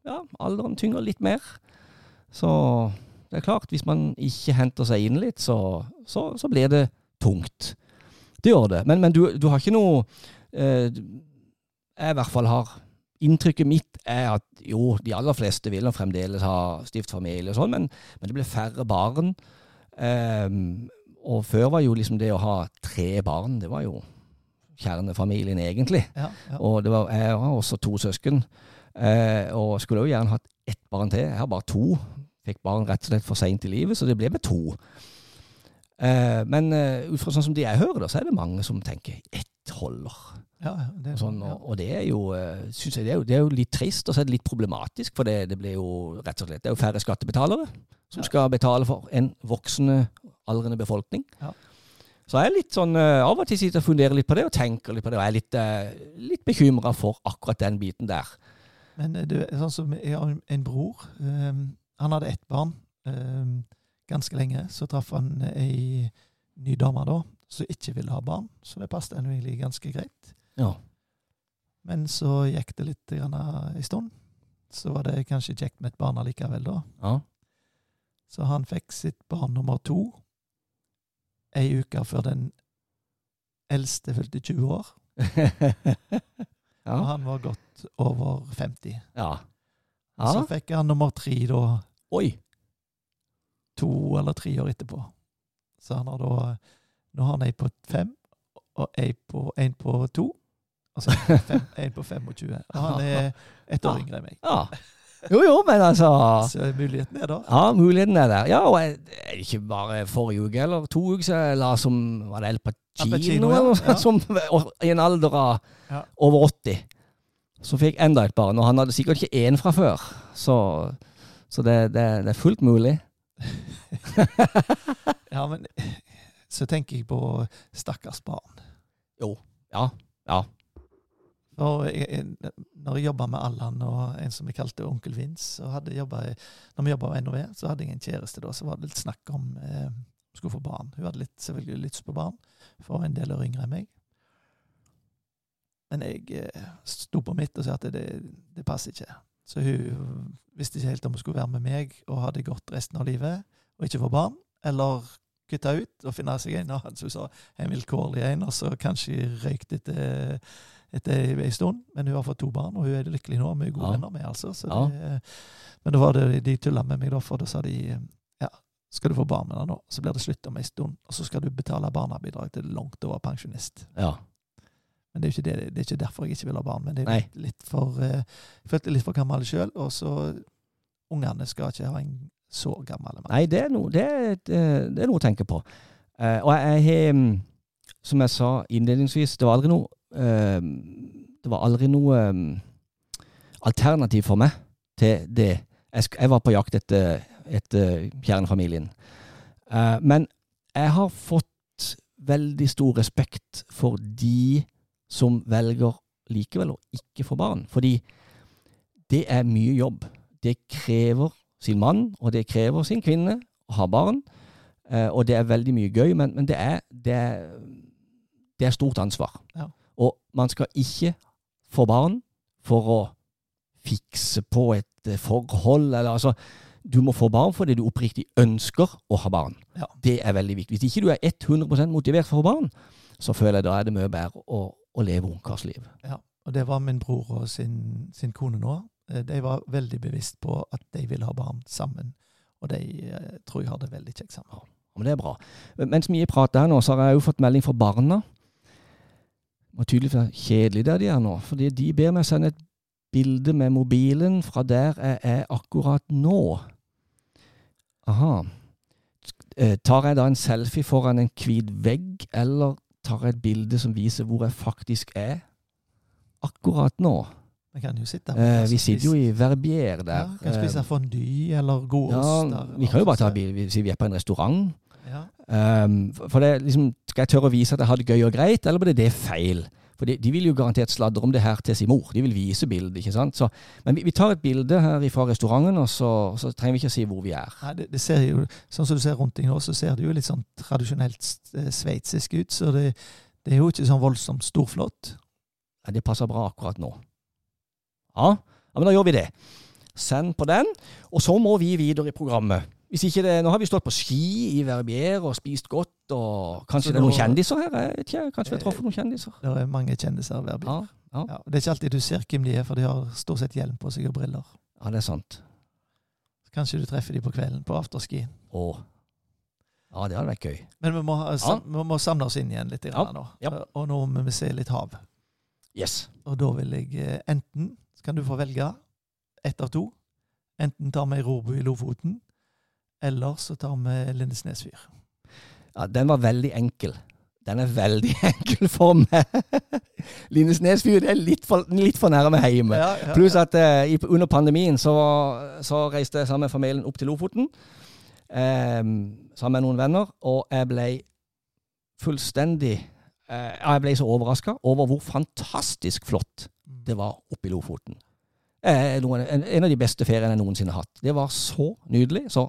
ja, alderen tynger litt mer. Så det er klart, hvis man ikke henter seg inn litt, så, så, så blir det tungt. Det gjør det. Men, men du, du har ikke noe eh, Jeg i hvert fall har Inntrykket mitt er at jo, de aller fleste vil nå fremdeles ha stiftfamilie og sånn, men, men det blir færre barn. Eh, og før var jo liksom det å ha tre barn, det var jo kjernefamilien egentlig. Ja, ja. Og det var, jeg har også to søsken, eh, og skulle jo gjerne hatt ett barn til. Jeg har bare to. Fikk barn rett og slett for seint i livet, så det ble med to. Eh, men eh, ut fra sånn som de jeg hører, så er det mange som tenker ett holder. ja, det, Og, sånn, og, og det er jo, eh, synes jeg, det er jo, det er jo litt trist, og så er det litt problematisk, for det, det blir jo rett og slett det er jo færre skattebetalere som Ja. skal betale for en voksende, aldrende befolkning. Ja. Så jeg er litt sånn, eh, av og til sitter og funderer litt på det, og tenker litt på det, og jeg er litt, litt bekymra for akkurat den biten der. Men du, sånn som jeg har en bror. Han hadde ett barn ehm, ganske lenge. Så traff han ei ny dame da, som ikke ville ha barn. Så det passet egentlig ganske greit. Ja. Men så gikk det litt grann en stund. Så var det kanskje kjekt med et barn allikevel, da. Ja. Så han fikk sitt barn nummer to ei uke før den eldste fylte 20 år. ja. Og han var godt over 50. ja. Så fikk han nummer tre da Oi. to eller tre år etterpå. Så han har da Nå har han ei på fem, og ei på, en på to. Altså fem, en på 25. Og han er ett år yngre enn meg. Ja. Jo, jo, men altså Så muligheten er der. Ja, muligheten er der. Ja, og ikke bare forrige uke eller to uker siden la som Var det El Pacino, ja. Ja. som i en alder av Ja. over 80 Så fikk enda et barn. Og han hadde sikkert ikke én fra før. Så, så det, det, det er fullt mulig. Ja, men så tenker jeg på stakkars barn. Jo. Ja. Ja. Og jeg, når jeg jobba med Allan og en som jeg kalte onkel Vince, jeg jobbet, når vi jobba med NOV, så hadde jeg en kjæreste da, så var det litt snakk om eh, skulle få barn. Hun hadde litt, selvfølgelig lyst på barn, for en del år yngre enn meg. Men jeg eh, sto på mitt og sa at det, det passer ikke. Så hun visste ikke helt om hun skulle være med meg og ha det godt resten av livet og ikke få barn, eller kutte ut og finne seg en som hun sa en vilkårlig en, og så kanskje røykt etter, etter en stund. Men hun har fått to barn, og hun er lykkelig nå, og vi er gode Ja. venner med, altså. Så Ja. det, men da var det de tulla med meg, da, for da sa de ja, skal du få barn med deg nå, så blir det slutt om en stund, og så skal du betale barnebidrag til langt over pensjonist. ja. Men det er det, det er ikke derfor jeg ikke vil ha barn. Men det er litt, litt for eh, Jeg følte litt for gammel sjøl, og så Ungene skal ikke ha en så gammel mann. Nei, det er noe, det eh, det er noe å tenke på. Eh, og jeg har, mm, som jeg sa innledningsvis, det var aldri noe eh, Det var aldri noe mm, alternativ for meg til det. Jeg, var på jakt etter, etter kjernefamilien. Eh, men jeg har fått veldig stor respekt for de som velger likevel å ikke få barn. Fordi det er mye jobb. Det krever sin mann, og det krever sin kvinne å ha barn. Eh, og det er veldig mye gøy, men, men det, er, det, er, det er stort ansvar. Ja. Og man skal ikke få barn for å fikse på et eh, forhold, eller altså Du må få barn fordi du oppriktig ønsker å ha barn. Ja. Det er veldig viktig. Hvis ikke du er 100 motivert for å få barn, så føler jeg da er det mye bedre å, å leve ungkarsliv. Ja, og det var min bror og sin, sin kone nå. Eh, De var veldig bevisst på at de ville ha barn sammen. Og de eh, tror jeg har det veldig kjekt sammen. Ja, Men det er bra. Mens vi prater her nå, så har jeg jo fått melding fra barna. Var tydelig for kjedelig der de er nå. Fordi de ber meg sende et bilde med mobilen fra der jeg er akkurat nå. Aha. Eh, Tar jeg da en selfie foran en hvit vegg, eller tar jeg et bilde som viser hvor jeg faktisk er akkurat nå? Vi kan jo sitte Eh, vi sitter jo i Verbier der. ja, Kan spise Eh, fondy eller gode ja, oster. vi kan jo bare ta bilde hvis vi er på en restaurant. Ja. Um, for det, liksom, skal jeg tørre å vise at jeg har det gøy og greit, eller blir det feil? For de, de vil jo garantert sladre om det her til sin mor. De vil vise bildet, ikke sant? Så, men vi, vi tar et bilde her fra restauranten, og så, så trenger vi ikke å si hvor vi er. Nei, det, det ser jo, Sånn som du ser rundt deg nå, så ser det jo litt sånn tradisjonelt eh, sveitsisk ut. Så det, det er jo ikke sånn voldsomt storflott. Nei, det passer bra akkurat nå. Ja, ja men da gjør vi det. Send på den. Og så må vi videre i programmet. Hvis ikke det, Nå har vi stått på ski i Verbier og spist godt, og kanskje Så det er noen kjendiser her? Jeg vet ikke, kanskje vi har truffet noen kjendiser? Det er mange kjendiser i Verbier. Ja, ja. Ja, det er ikke alltid du ser hvem de er, for de har stort sett hjelm på seg og briller. ja, det er sant. Kanskje du treffer de på kvelden på afterski. Å. Ja, det hadde vært gøy. Men vi må, sam, vi må samle oss inn igjen litt nå. Og nå må vi se litt hav. Yes. Og da vil jeg eh, enten så kan du få velge ett av to. Enten tar vi Robo i Lofoten, eller så tar vi Lindesnes fyr. Ja, den var veldig enkel. Den er veldig enkel for meg. Lindesnes fyr er litt for, litt for nærme hjemme. Ja, ja, Pluss at eh, i- under pandemien så, så reiste jeg sammen med familien opp til Lofoten. eh, sammen med noen venner, og jeg ble fullstendig eh, Jeg ble så overraska over hvor fantastisk flott det var oppe i Lofoten. Eh, noen, en, en av de beste feriene jeg noensinne har hatt. Det var så nydelig. Så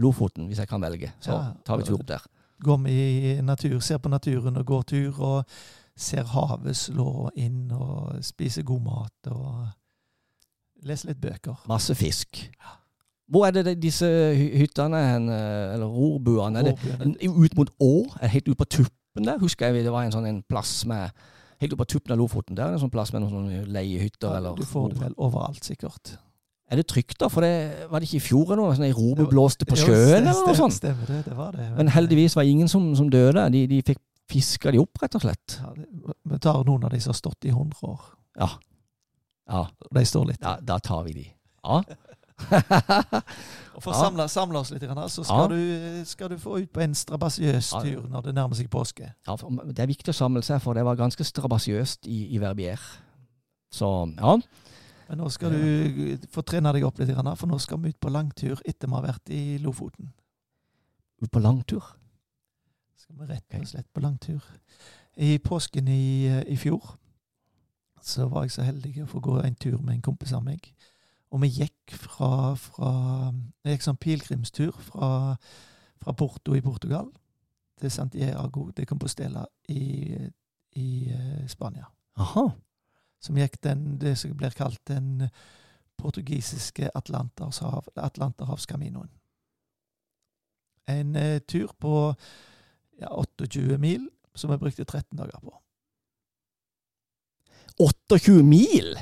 Lofoten, hvis jeg kan velge. Så Ja. tar vi tur opp der. Går vi i natur, ser på naturen og går tur, og ser havet slå inn, og spiser god mat, og leser litt bøker. Masse fisk. Hvor er det disse hyttene hen, eh, eller rorbuene? Er det ut mot å? Helt ut på tuppen der? Husker jeg det var en sånn en plass med Helt ut på tuppen av Lofoten. Der er det en sånn plass med noen sånne leiehytter. Ja, eller du får det vel overalt, sikkert. Er det trygt, da? For det var det ikke i fjor eller noe? Sånn robe blåste på sjøen, eller noe sånt? Stemmer det, det var det. Men heldigvis var det ingen som, som døde. De, de fikk fiska de opp, rett og slett. Ja, det- Vi tar noen av de som har stått i 100 år. Ja. Ja, De står litt. da, da tar vi de. Ja. Og For å Ja. samle, samle oss litt, så skal, Ja. du, skal du få ut på en strabasiøs Ja. tur når det nærmer seg påske. ja, det er viktig å samle seg, for det var ganske strabasiøst i, i Verbier. Så ja. Men nå skal du få trene deg opp litt, for nå skal vi ut på langtur etter vi har vært i Lofoten. Ut på langtur. Skal vi rett og slett på langtur. I påsken i, i fjor så var jeg så heldig å få gå en tur med en kompis av meg. Og vi gikk fra, fra Jeg gikk sånn pilegrimstur fra, fra Porto i Portugal til Santiago de Compostela i, i eh, Spania. Aha. Som gikk den, det som blir kalt den portugisiske Atlanterhav, Atlanterhavskaminoen. En eh, tur på ja, 28 mil som vi brukte 13 dager på. 28 mil!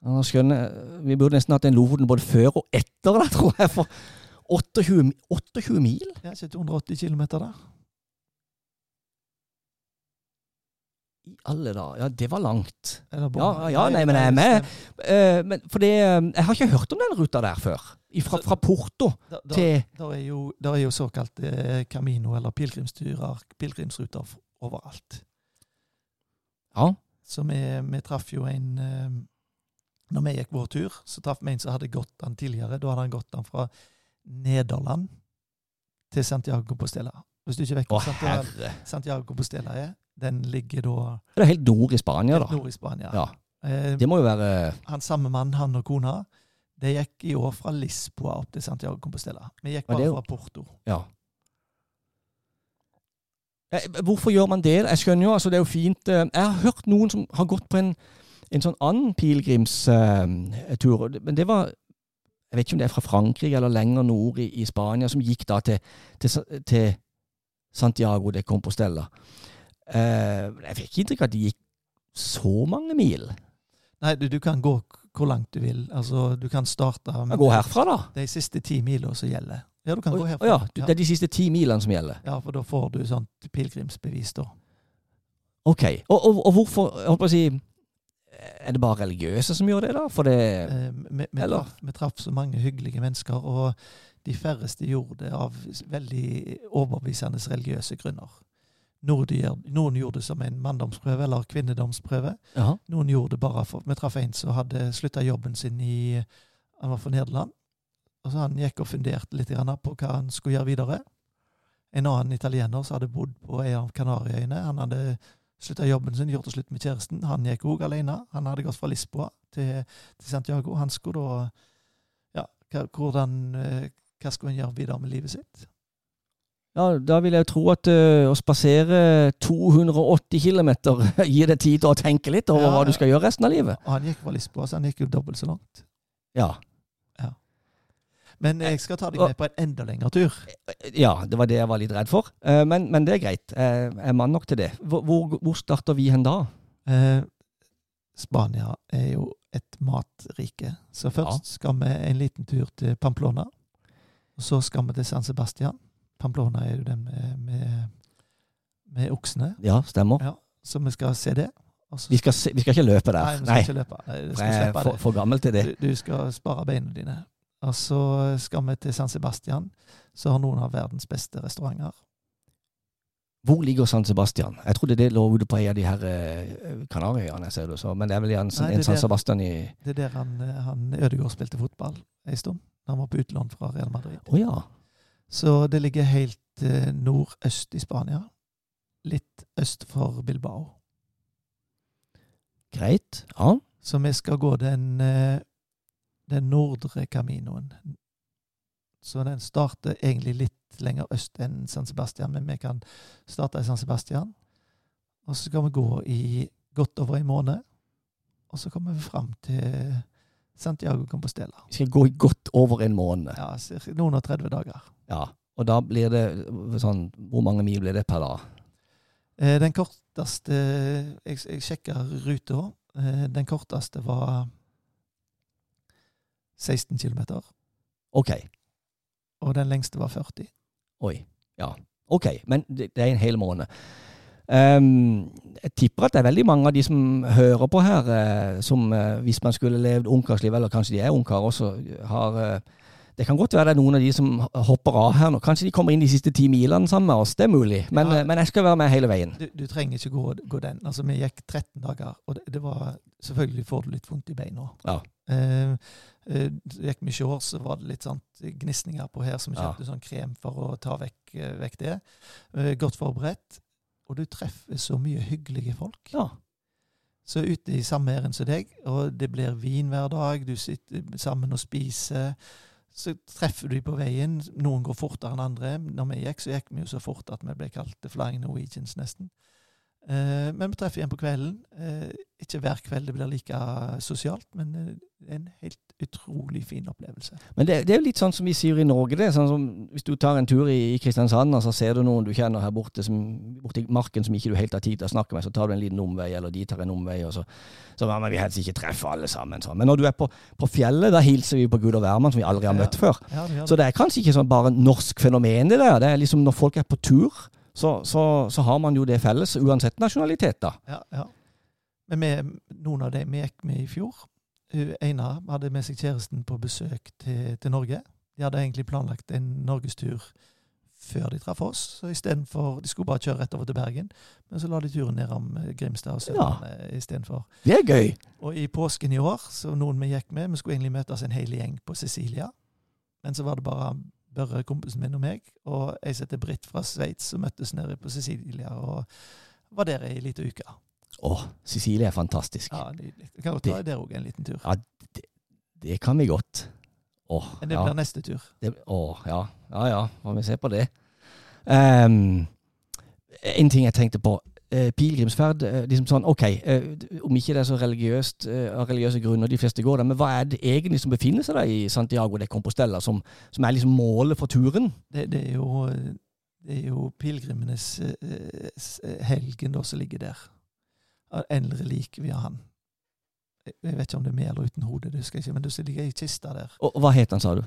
Nå skjønner Vi burde nesten hatt en Lofoten både før og etter, da, tror jeg. For 28, 28 mil? Ja, ikke 280 km der. I alle dager. Ja, det var langt. Eller. Ja, ja, nei, men jeg er med. Uh, men for det eh, Jeg har ikke hørt om den ruta der før. Fra, fra Porto Da, da, til da er er jo såkalte eh, Camino, eller pilegrimsturer, pilegrimsruter overalt. Ja. Så vi, vi traff jo en eh, Når vi gikk vår tur, så traff vi en som hadde gått den tidligere. Da hadde han gått den fra Nederland til Santiago Postela. Hvis du ikke vet hvor Santiago, Postela er, den ligger da Det er helt nord i Spania, da. nord i Spania. Ja. Eh, Det må jo være han samme mann, han og kona, det gikk i år fra Lisboa opp til Santiago Compostela. Vi gikk bare jo- fra Porto. Ja. Eh, Hvorfor gjør man det? Jeg skjønner jo, altså det er jo fint eh, Jeg har hørt noen som har gått på en, en sånn annen pilegrimstur, men det var Jeg vet ikke om det er fra Frankrike eller lenger nord i, i Spania, som gikk da til, til, til Santiago de Compostela. Eh, jeg fikk ikke inntrykk av at de gikk så mange mil. Nei, du, du kan gå hvor langt du vil. Altså, du kan starte med Gå herfra, da. de siste ti milene som gjelder. Ja, du kan Å gå herfra. ja, du- det er de siste ti milene som gjelder. ja, for da får du sånt pilegrimsbevis, da. Ok. Og, og, og hvorfor jeg holdt på å si, Er det bare religiøse som gjør det, da? For det Eh, vi, vi, Eller? traff, vi traff så mange hyggelige mennesker, og de færreste gjorde det av veldig overbevisende religiøse grunner. Noen, gjorde det som en manndomsprøve eller kvinnedomsprøve. Aha. Noen gjorde det bare for Vi traff en som hadde slutta jobben sin i Han var fra Nederland. Og så Han gikk og funderte litt på hva han skulle gjøre videre. En annen italiener som hadde bodd på en av Kanariøyene. Han hadde slutta jobben sin, gjort det slutt med kjæresten. Han gikk òg alene. Han hadde gått fra Lisboa til, til Santiago. Han skulle da Ja, hvordan eh, Hva skulle han gjøre videre med livet sitt? Ja, da vil jeg tro at uh, å spasere 280 km gir deg tid til å tenke litt over Ja, hva du skal gjøre resten av livet. Han gikk fra Lisboa, så han gikk jo dobbelt så langt. Ja. Men jeg skal ta deg med på en enda lengre tur. ja, det var det jeg var litt redd for. Uh, Men, men det er greit. Jeg er mann nok til det. Hvor, hvor, hvor starter vi hen da? Uh, Spania er jo et matrike. Så først skal vi en liten tur til Pamplona. Og så skal vi til San Sebastian. Pamplona er jo den med, med, med oksene. Ja, stemmer. Ja, så vi skal se det. Vi skal, se, vi skal ikke løpe der. Nei, vi skal ikke løpe. Skal for, for gammel til det. Du, du skal spare beina dine. Og så skal vi til San Sebastian. Så har noen av verdens beste restauranter. Hvor ligger San Sebastian? Jeg trodde det lå ute på en av de her eh, Kanariøyene, ser du. Så, men det er vel gjerne Nei, en San der. Sebastian i Det er der han, eh, han Ødegaard spilte fotball en stund. Han var på utlån fra Real Madrid. Å ja. Så det ligger helt eh, nordøst i Spania. Litt øst for Bilbao. Greit. Ja. Så vi skal gå den, eh, den nordre Caminoen. Så den starter egentlig litt lenger øst enn San Sebastian, men vi kan starte i San Sebastian. Og så skal vi gå i godt over en måned, og så kommer vi fram til Santiago Compostela. Vi skal gå i godt over en måned. Ja, noen og 30 dager. Ja. Og da blir det sånn Hvor mange mil blir det per dag? Eh, Den korteste Jeg, jeg sjekka ruta. Eh, Den korteste var 16 km, OK. og den lengste var 40. Oi. Ja. OK. Men det, det er en hel måned. Um, jeg tipper at det er veldig mange av de som hører på her, eh, som hvis man skulle levd ungkarsliv, eller kanskje de er ungkar også, har Det kan godt være det er noen av de som hopper av her nå. Kanskje de kommer inn de siste ti milene sammen med oss. Det er mulig. Men, Ja. eh, men jeg skal være med hele veien. Du, du trenger ikke gå, gå den. Altså, vi gikk 13 dager, og det, det var Selvfølgelig får du litt vondt i beina. Ja. Eh, eh, gikk vi år, så var det litt sånn gnisninger på her, så vi Ja. kjøpte sånn krem for å ta vekk, eh, vekk det. Eh, godt forberedt. Og du treffer så mye hyggelige folk. Ja. Så ute i samme ærend som deg, og det blir vin hver dag, du sitter sammen og spiser. Så treffer du dem på veien. Noen går fortere enn andre. Når vi gikk, så gikk vi jo så fort at vi ble kalt Flying Norwegians, nesten. Eh, men vi treffer igjen på kvelden. Eh, ikke hver kveld det blir like sosialt, men eh, en helt utrolig fin opplevelse. Men det, det er jo litt sånn som vi sier i Norge. det er sånn som Hvis du tar en tur i, i Kristiansand, og så ser du noen du kjenner her borte som, borte i marken som ikke du helt har tid til å snakke med, så tar du en liten omvei, eller de tar en omvei, og så, så ja, men vi helst ikke treffe alle sammen. Sånn. Men når du er på, på fjellet, da hilser vi på Gud og hvermann, som vi aldri har Ja. møtt før. Ja, det Så det. er kanskje ikke sånn bare norsk fenomen, det der. Det er liksom når folk er på tur, så, så, så har man jo det felles, uansett nasjonalitet, da. Ja, ja. Men vi, noen av dem vi gikk med i fjor Einar hadde med seg kjæresten på besøk til, til Norge. De hadde egentlig planlagt en norgestur før de traff oss. så istedenfor, De skulle bare kjøre rett over til Bergen, men så la de turen nedom om Grimstad og Sørlandet istedenfor. Det er gøy. Og i påsken i år, så noen vi gikk med Vi skulle egentlig møtes en hel gjeng på Sicilia. Men så var det bare Børre, kompisen min og meg, og ei som heter Britt fra Sveits, som møttes nede på Sicilia og var der ei lita uke. Å, Cecilie er fantastisk. Ja, nydelig. Kan vi ta der òg en liten tur. Ja, det, det kan vi godt. Åh, Men det ja. blir neste tur. Det, å, ja. Ja ja, får vi se på det. Um, en ting jeg tenkte på. Eh, pilegrimsferd. eh, liksom sånn, ok, eh, Om ikke det er så religiøst eh, av religiøse grunner de fleste går der, men hva er det egentlig som befinner seg der i Santiago de Compostela, som, som er liksom målet for turen? Det, det er jo, det er jo pilegrimenes eh, helgen da som ligger der. Eldre lik vi han. Jeg vet ikke om det er med eller uten hode, det husker jeg ikke, men det ligger i kista der. Og, og hva het han, sa du?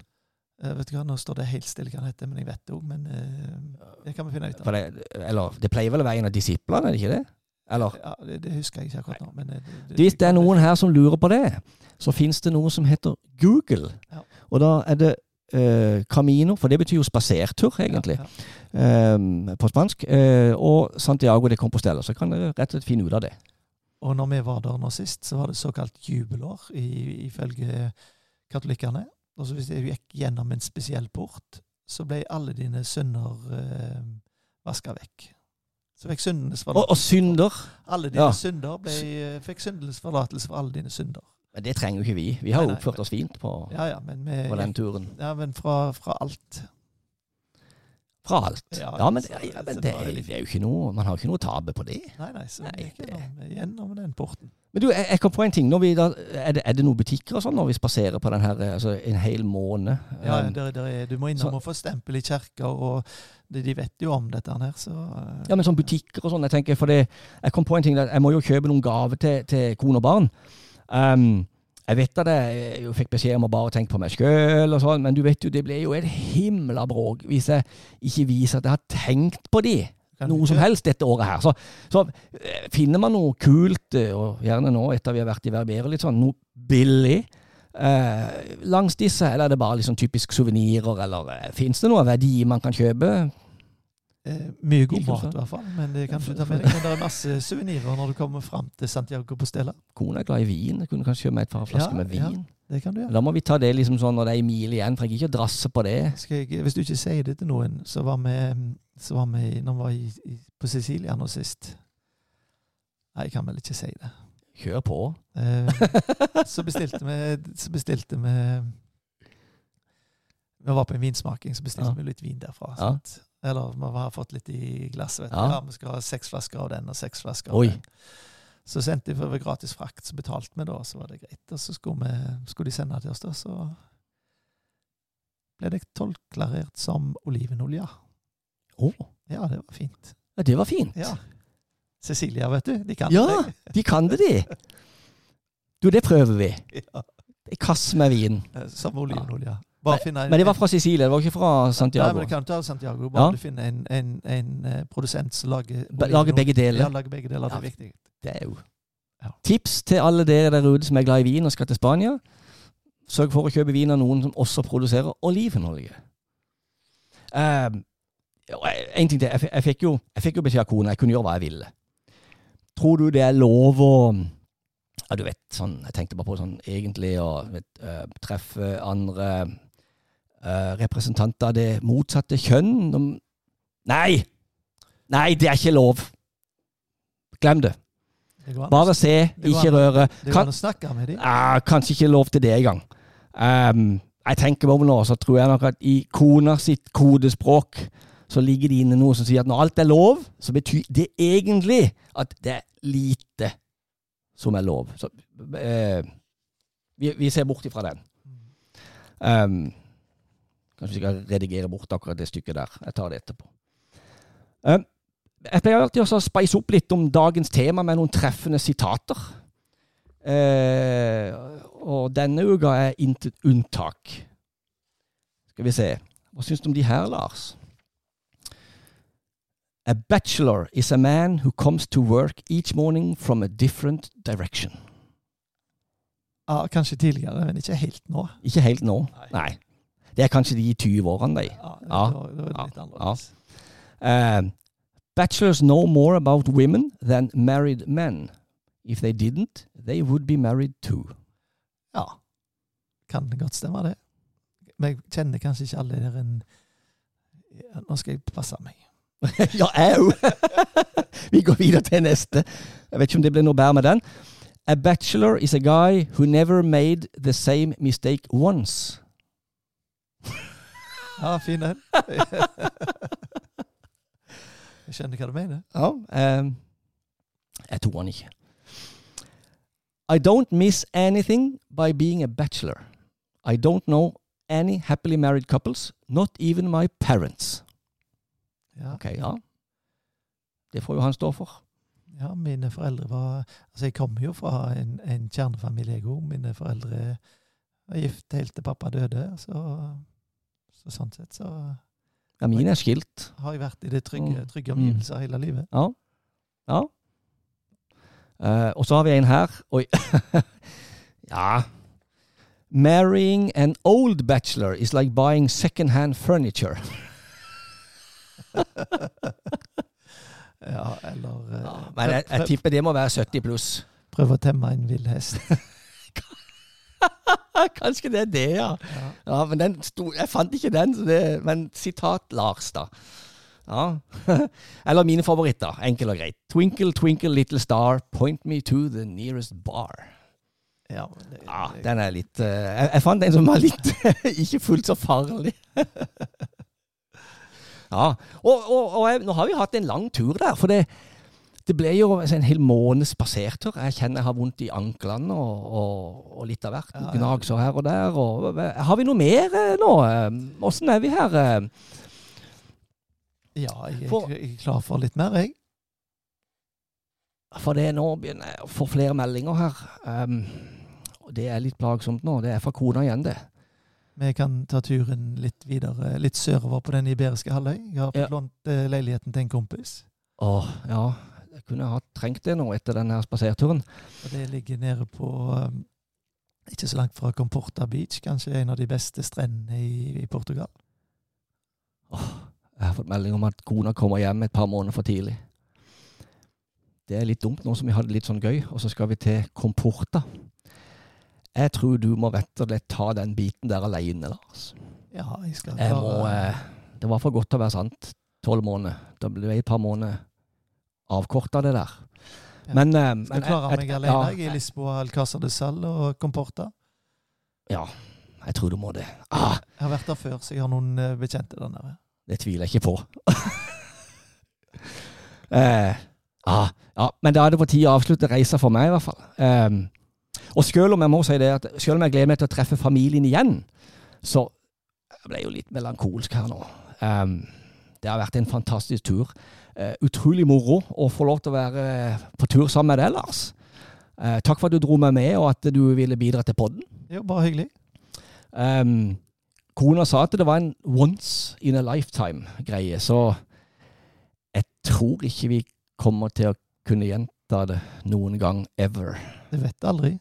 Uh, vet du hva, Nå står det helt stille hva han heter, men jeg vet det òg. Men uh, det kan vi finne ut av. Det, eller, det pleier vel å være en av disiplene, er det ikke det? Eller? Ja, det, det husker jeg ikke akkurat nå. Men det, det, Hvis det er noen her som lurer på det, så finnes det noe som heter Google. Ja. Og da er det uh, Camino, for det betyr jo spasertur, egentlig, Ja, ja. Um, på spansk, Uh, og Santiago de Compostela. Så kan dere rett og slett finne ut av det. Og når vi var der nå sist, så var det såkalt jubelår, i, ifølge katolikkene. Og så hvis du gikk gjennom en spesiell port, så ble alle dine synder eh, vaska vekk. Så fikk syndenes Og, og synder. Alle dine ja. synder ble, eh, fikk syndenes forlatelse for alle dine synder. Men det trenger jo ikke vi. Vi har Nei, jo nei, oppført oss fint på, Ja, ja, men, vi, på den turen. ja, men fra, fra alt. Fra alt. Ja, Ja, men, ja, men det det, det er jo ikke noe Man har jo ikke noe å tape på det. Nei, nei, så Nei, det er det- gjennom, gjennom den porten. Men du, jeg, jeg kom på en ting. Da, er, det, er det noen butikker og sånn når vi spaserer på den her altså en hel måned? Ja, Um, der, der er, du må innom så- og få stempel i kjerker, og de, de vet jo om dette her, så uh, Ja, men sånn butikker og sånn. Jeg tenker, for det, jeg kom på en ting, jeg må jo kjøpe noen gaver til, til kone og barn. Um, jeg vet at jeg jo fikk beskjed om å bare tenke på meg sjøl og sånn, men du vet jo, det blir jo et himla bråk hvis jeg ikke viser at jeg har tenkt på de noe som helst dette året her. Så, så eh, finner man noe kult, eh, og gjerne nå etter vi har vært i Verbere, litt sånn noe billig eh, langs disse, eller er det bare liksom typisk suvenirer, eller eh, fins det noe verdi man kan kjøpe? Eh, mye god mat, i hvert fall. Men det kan du ta med deg. Men det er masse suvenirer når du kommer fram til Santiago Postela. Kona er glad i vin. Jeg kunne kanskje kjøpe meg et par flasker Ja, med ja. Det kan du gjøre. Da må vi ta det liksom sånn når det er en mil igjen, trenger ikke å drasse på det. Jeg, hvis du ikke sier det til noen, så var vi, så var vi når vi var i, på Sicilia nå sist Nei, jeg kan vel ikke si det. Kjør på. Eh, så bestilte vi Så bestilte vi Vi var på en vinsmaking, så bestilte Ja. vi litt vin derfra. Ja. Eller vi har fått litt i glasset. vet du. Ja. Ja. Vi skal ha seks flasker av den og seks flasker av Oi. den. Så sendte de for gratis frakt, så betalte vi da, så var det greit. Og så skulle, vi, skulle de sende til oss, da, så ble det tolklarert som olivenolje. Å, Ja, det var fint. ja, det var fint. Ja. Cecilia, vet du. De kan Ja, det. de kan det, de. Du, det prøver vi. Ja. En kasse med vin. Eh, Som olivenolje. Bare finne en- Men det var fra Sicilia, det var ikke fra Santiago? Nei, men det kan ta Santiago. Bare Ja. du finner en, en, en eh, produsent som lager Lager begge Ja, lager begge deler. Det er viktig. Det er jo Ja. Tips til alle dere der ute som er glad i vin og skal til Spania. Sørg for å kjøpe vin av noen som også produserer olivenolje. Um, en ting til. Jeg, jeg, fikk jo, jeg fikk jo beskjed av kona jeg kunne gjøre hva jeg ville. Tror du det er lov å ja, du vet, sånn, Jeg tenkte bare på sånn egentlig å vet, eh, treffe andre representanter av det motsatte kjønn. De, nei! Nei, det er ikke lov. Glem det. Det Bare se, det ikke røre. det går Kan, an å snakke med dem. ah, kanskje ikke lov til det engang. Um, jeg tenker meg om nå, så tror jeg nok at i kona sitt kodespråk så ligger det inne noe som sier at når alt er lov, så betyr det egentlig at det er lite som er lov. Så, eh, vi, vi ser bort ifra den. Um, kanskje vi skal redigere bort akkurat det stykket der. Jeg tar det etterpå. Jeg pleier alltid også å speise opp litt om dagens tema med noen treffende sitater. Eh, og denne uka er intet unntak. Skal vi se. Hva syns du om de her, Lars? A bachelor is a man who comes to work each morning from a different direction. Ja, kanskje tidligere, men ikke helt nå. Ikke helt nå. Nei. Nei. Det er kanskje de 20 årene, de. Ja, Ja. Det Ja. litt annerledes. Uh, bachelors know more about women than married men. If they didn't, they would be married too. Ja. Kan godt stemme, det. Men jeg kjenner kanskje ikke alle der en ja, Nå skal jeg passe meg. ja, au! Vi går videre til neste. Jeg vet ikke om det blir noe bedre med den. A bachelor is a guy who never made the same mistake once. Ja, fin den. jeg skjønner hva du mener. Ja, um, jeg tror han ikke. I don't miss anything by being a bachelor. I don't know any happily married couples, not even my parents. Ja. Ok, ja. Det får jo han stå for. Ja, mine foreldre var Altså, jeg kommer jo fra en, en kjernefamilie, jeg òg. Mine foreldre var gift helt til pappa døde. Så, så sånn sett så Ja, mine er skilt. har jeg vært i det trygge, Mm. trygge omgivelser hele livet. Ja. Ja. Uh, og så har vi en her. Oi. ja. Marrying an old bachelor is like buying second-hand furniture. Ja, eller uh, Ja, men jeg, jeg tipper det må være 70 pluss. prøv å temme en vill hest. Kanskje det er det, ja. Ja. ja men den sto, jeg fant ikke den, det, men sitat Lars, da. Ja. Eller mine favoritter. Enkel og greit. Twinkle, twinkle, little star, point me to the nearest bar. Ja, det, Ja, den er litt uh, jeg, jeg fant en som var litt ikke fullt så farlig. Ja, og, og, og jeg, nå har vi hatt en lang tur der, for det, det ble jo en hel måned spasertur. Jeg kjenner jeg har vondt i anklene og, og, og litt av hvert. Ja, ja. Gnagsår her og der. Og, har vi noe mer eh, nå? Åssen er vi her? eh? Ja, jeg, For- jeg er klar for litt mer, jeg. For det nå begynner jeg å få flere meldinger her. Um, det er litt plagsomt nå. Det er fra kona igjen, det. Vi kan ta turen litt videre, litt sørover på den iberiske halvøy. Jeg har fått Ja. lånt eh, leiligheten til en kompis. Åh, ja. Kunne ha trengt det nå etter denne spaserturen. Og det ligger nede på um, Ikke så langt fra Comporta Beach, kanskje en av de beste strendene i, i Portugal. Åh, jeg har fått melding om at kona kommer hjem et par måneder for tidlig. Det er litt dumt nå som vi hadde det litt sånn gøy, og så skal vi til Comporta. Jeg tror du må rett og slett ta den biten der alene, Lars. Ja, jeg skal Jeg må, eh, det var for godt til å være sant. Tolv måneder. Da ble det et par måneder avkorta, det der. Ja. Men, eh, skal men klare meg alene ja, i Lisboa, Alcázar de Sal og Comporta. Ja, jeg tror du må det. Ah, Jeg har vært der før, så jeg har noen eh, bekjente der nede. det tviler jeg ikke på. eh, ah, ja, men da er det på tide å avslutte reisa for meg, i hvert fall. Um, og selv om jeg må si det, at selv om jeg gleder meg til å treffe familien igjen, så jeg ble jo litt melankolsk her nå. Um, det har vært en fantastisk tur. Eh, utrolig moro å få lov til å være eh, på tur sammen med deg, Lars. Eh, takk for at du dro meg med, og at du ville bidra til podden. Jo, bare hyggelig. Um, kona sa at det var en once in a lifetime-greie, så jeg tror ikke vi kommer til å kunne gjenta det noen gang ever. Det vet jeg aldri.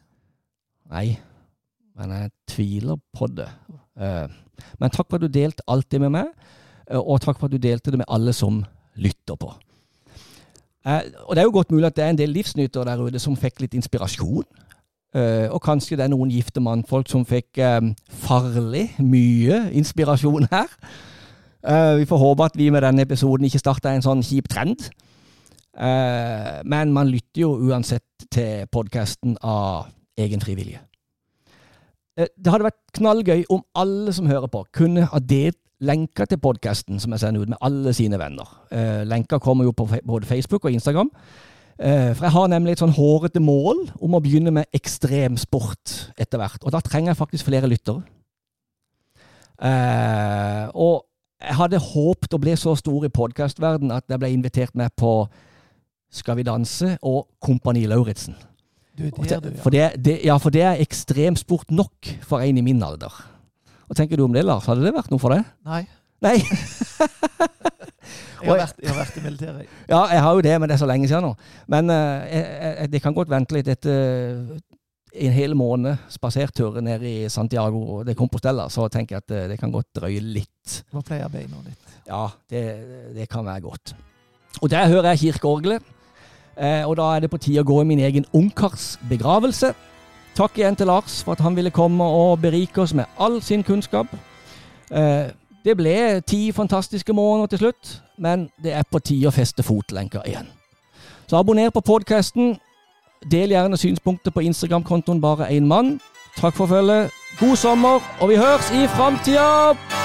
Nei, men jeg tviler på det. Men takk for at du delte alt det med meg, og takk for at du delte det med alle som lytter på. Eh, og det er jo godt mulig at det er en del livsnytere der ute som fikk litt inspirasjon. Eh, og kanskje det er noen gifte mannfolk som fikk eh, farlig mye inspirasjon her. Eh, vi får håpe at vi med denne episoden ikke starta en sånn kjip trend. Eh, men man lytter jo uansett til podkasten av egen frivillige. Eh, Det hadde vært knallgøy om alle som hører på, kunne ha delt lenker til podkasten som jeg sender ut med alle sine venner. Eh, lenker kommer jo på både Facebook og Instagram. Eh, for jeg har nemlig et sånn hårete mål om å begynne med ekstremsport etter hvert. Og da trenger jeg faktisk flere lyttere. Eh, og jeg hadde håpet å bli så stor i podkastverden at jeg ble invitert med på Skal vi danse og Kompani Lauritzen. Ja. For det, det, ja, for det er ekstremsport nok for en i min alder. Hva tenker du om det, Lars? Hadde det vært noe for deg? Nei, Nei. jeg har vært, jeg har vært i militæret. Ja, jeg har jo det, men det er så lenge siden nå. Men uh, jeg, jeg, det kan godt vente litt etter en hel måned spasertur ned i Santiago og det Compostela, så tenker jeg at eh, det kan godt drøye litt. Du pleier pleie beina litt. Ja, det, det kan være godt. Og der hører jeg kirkeorgelet. Eh, og da er det på tide å gå i min egen ungkars begravelse. Takk igjen til Lars for at han ville komme og berike oss med all sin kunnskap. Eh, det ble ti fantastiske måneder til slutt, men det er på tide å feste fotlenker igjen. Så abonner på podkasten. Del gjerne synspunkter på Instagram-kontoen Bare én mann. Takk for følget. God sommer, og vi høres i framtida!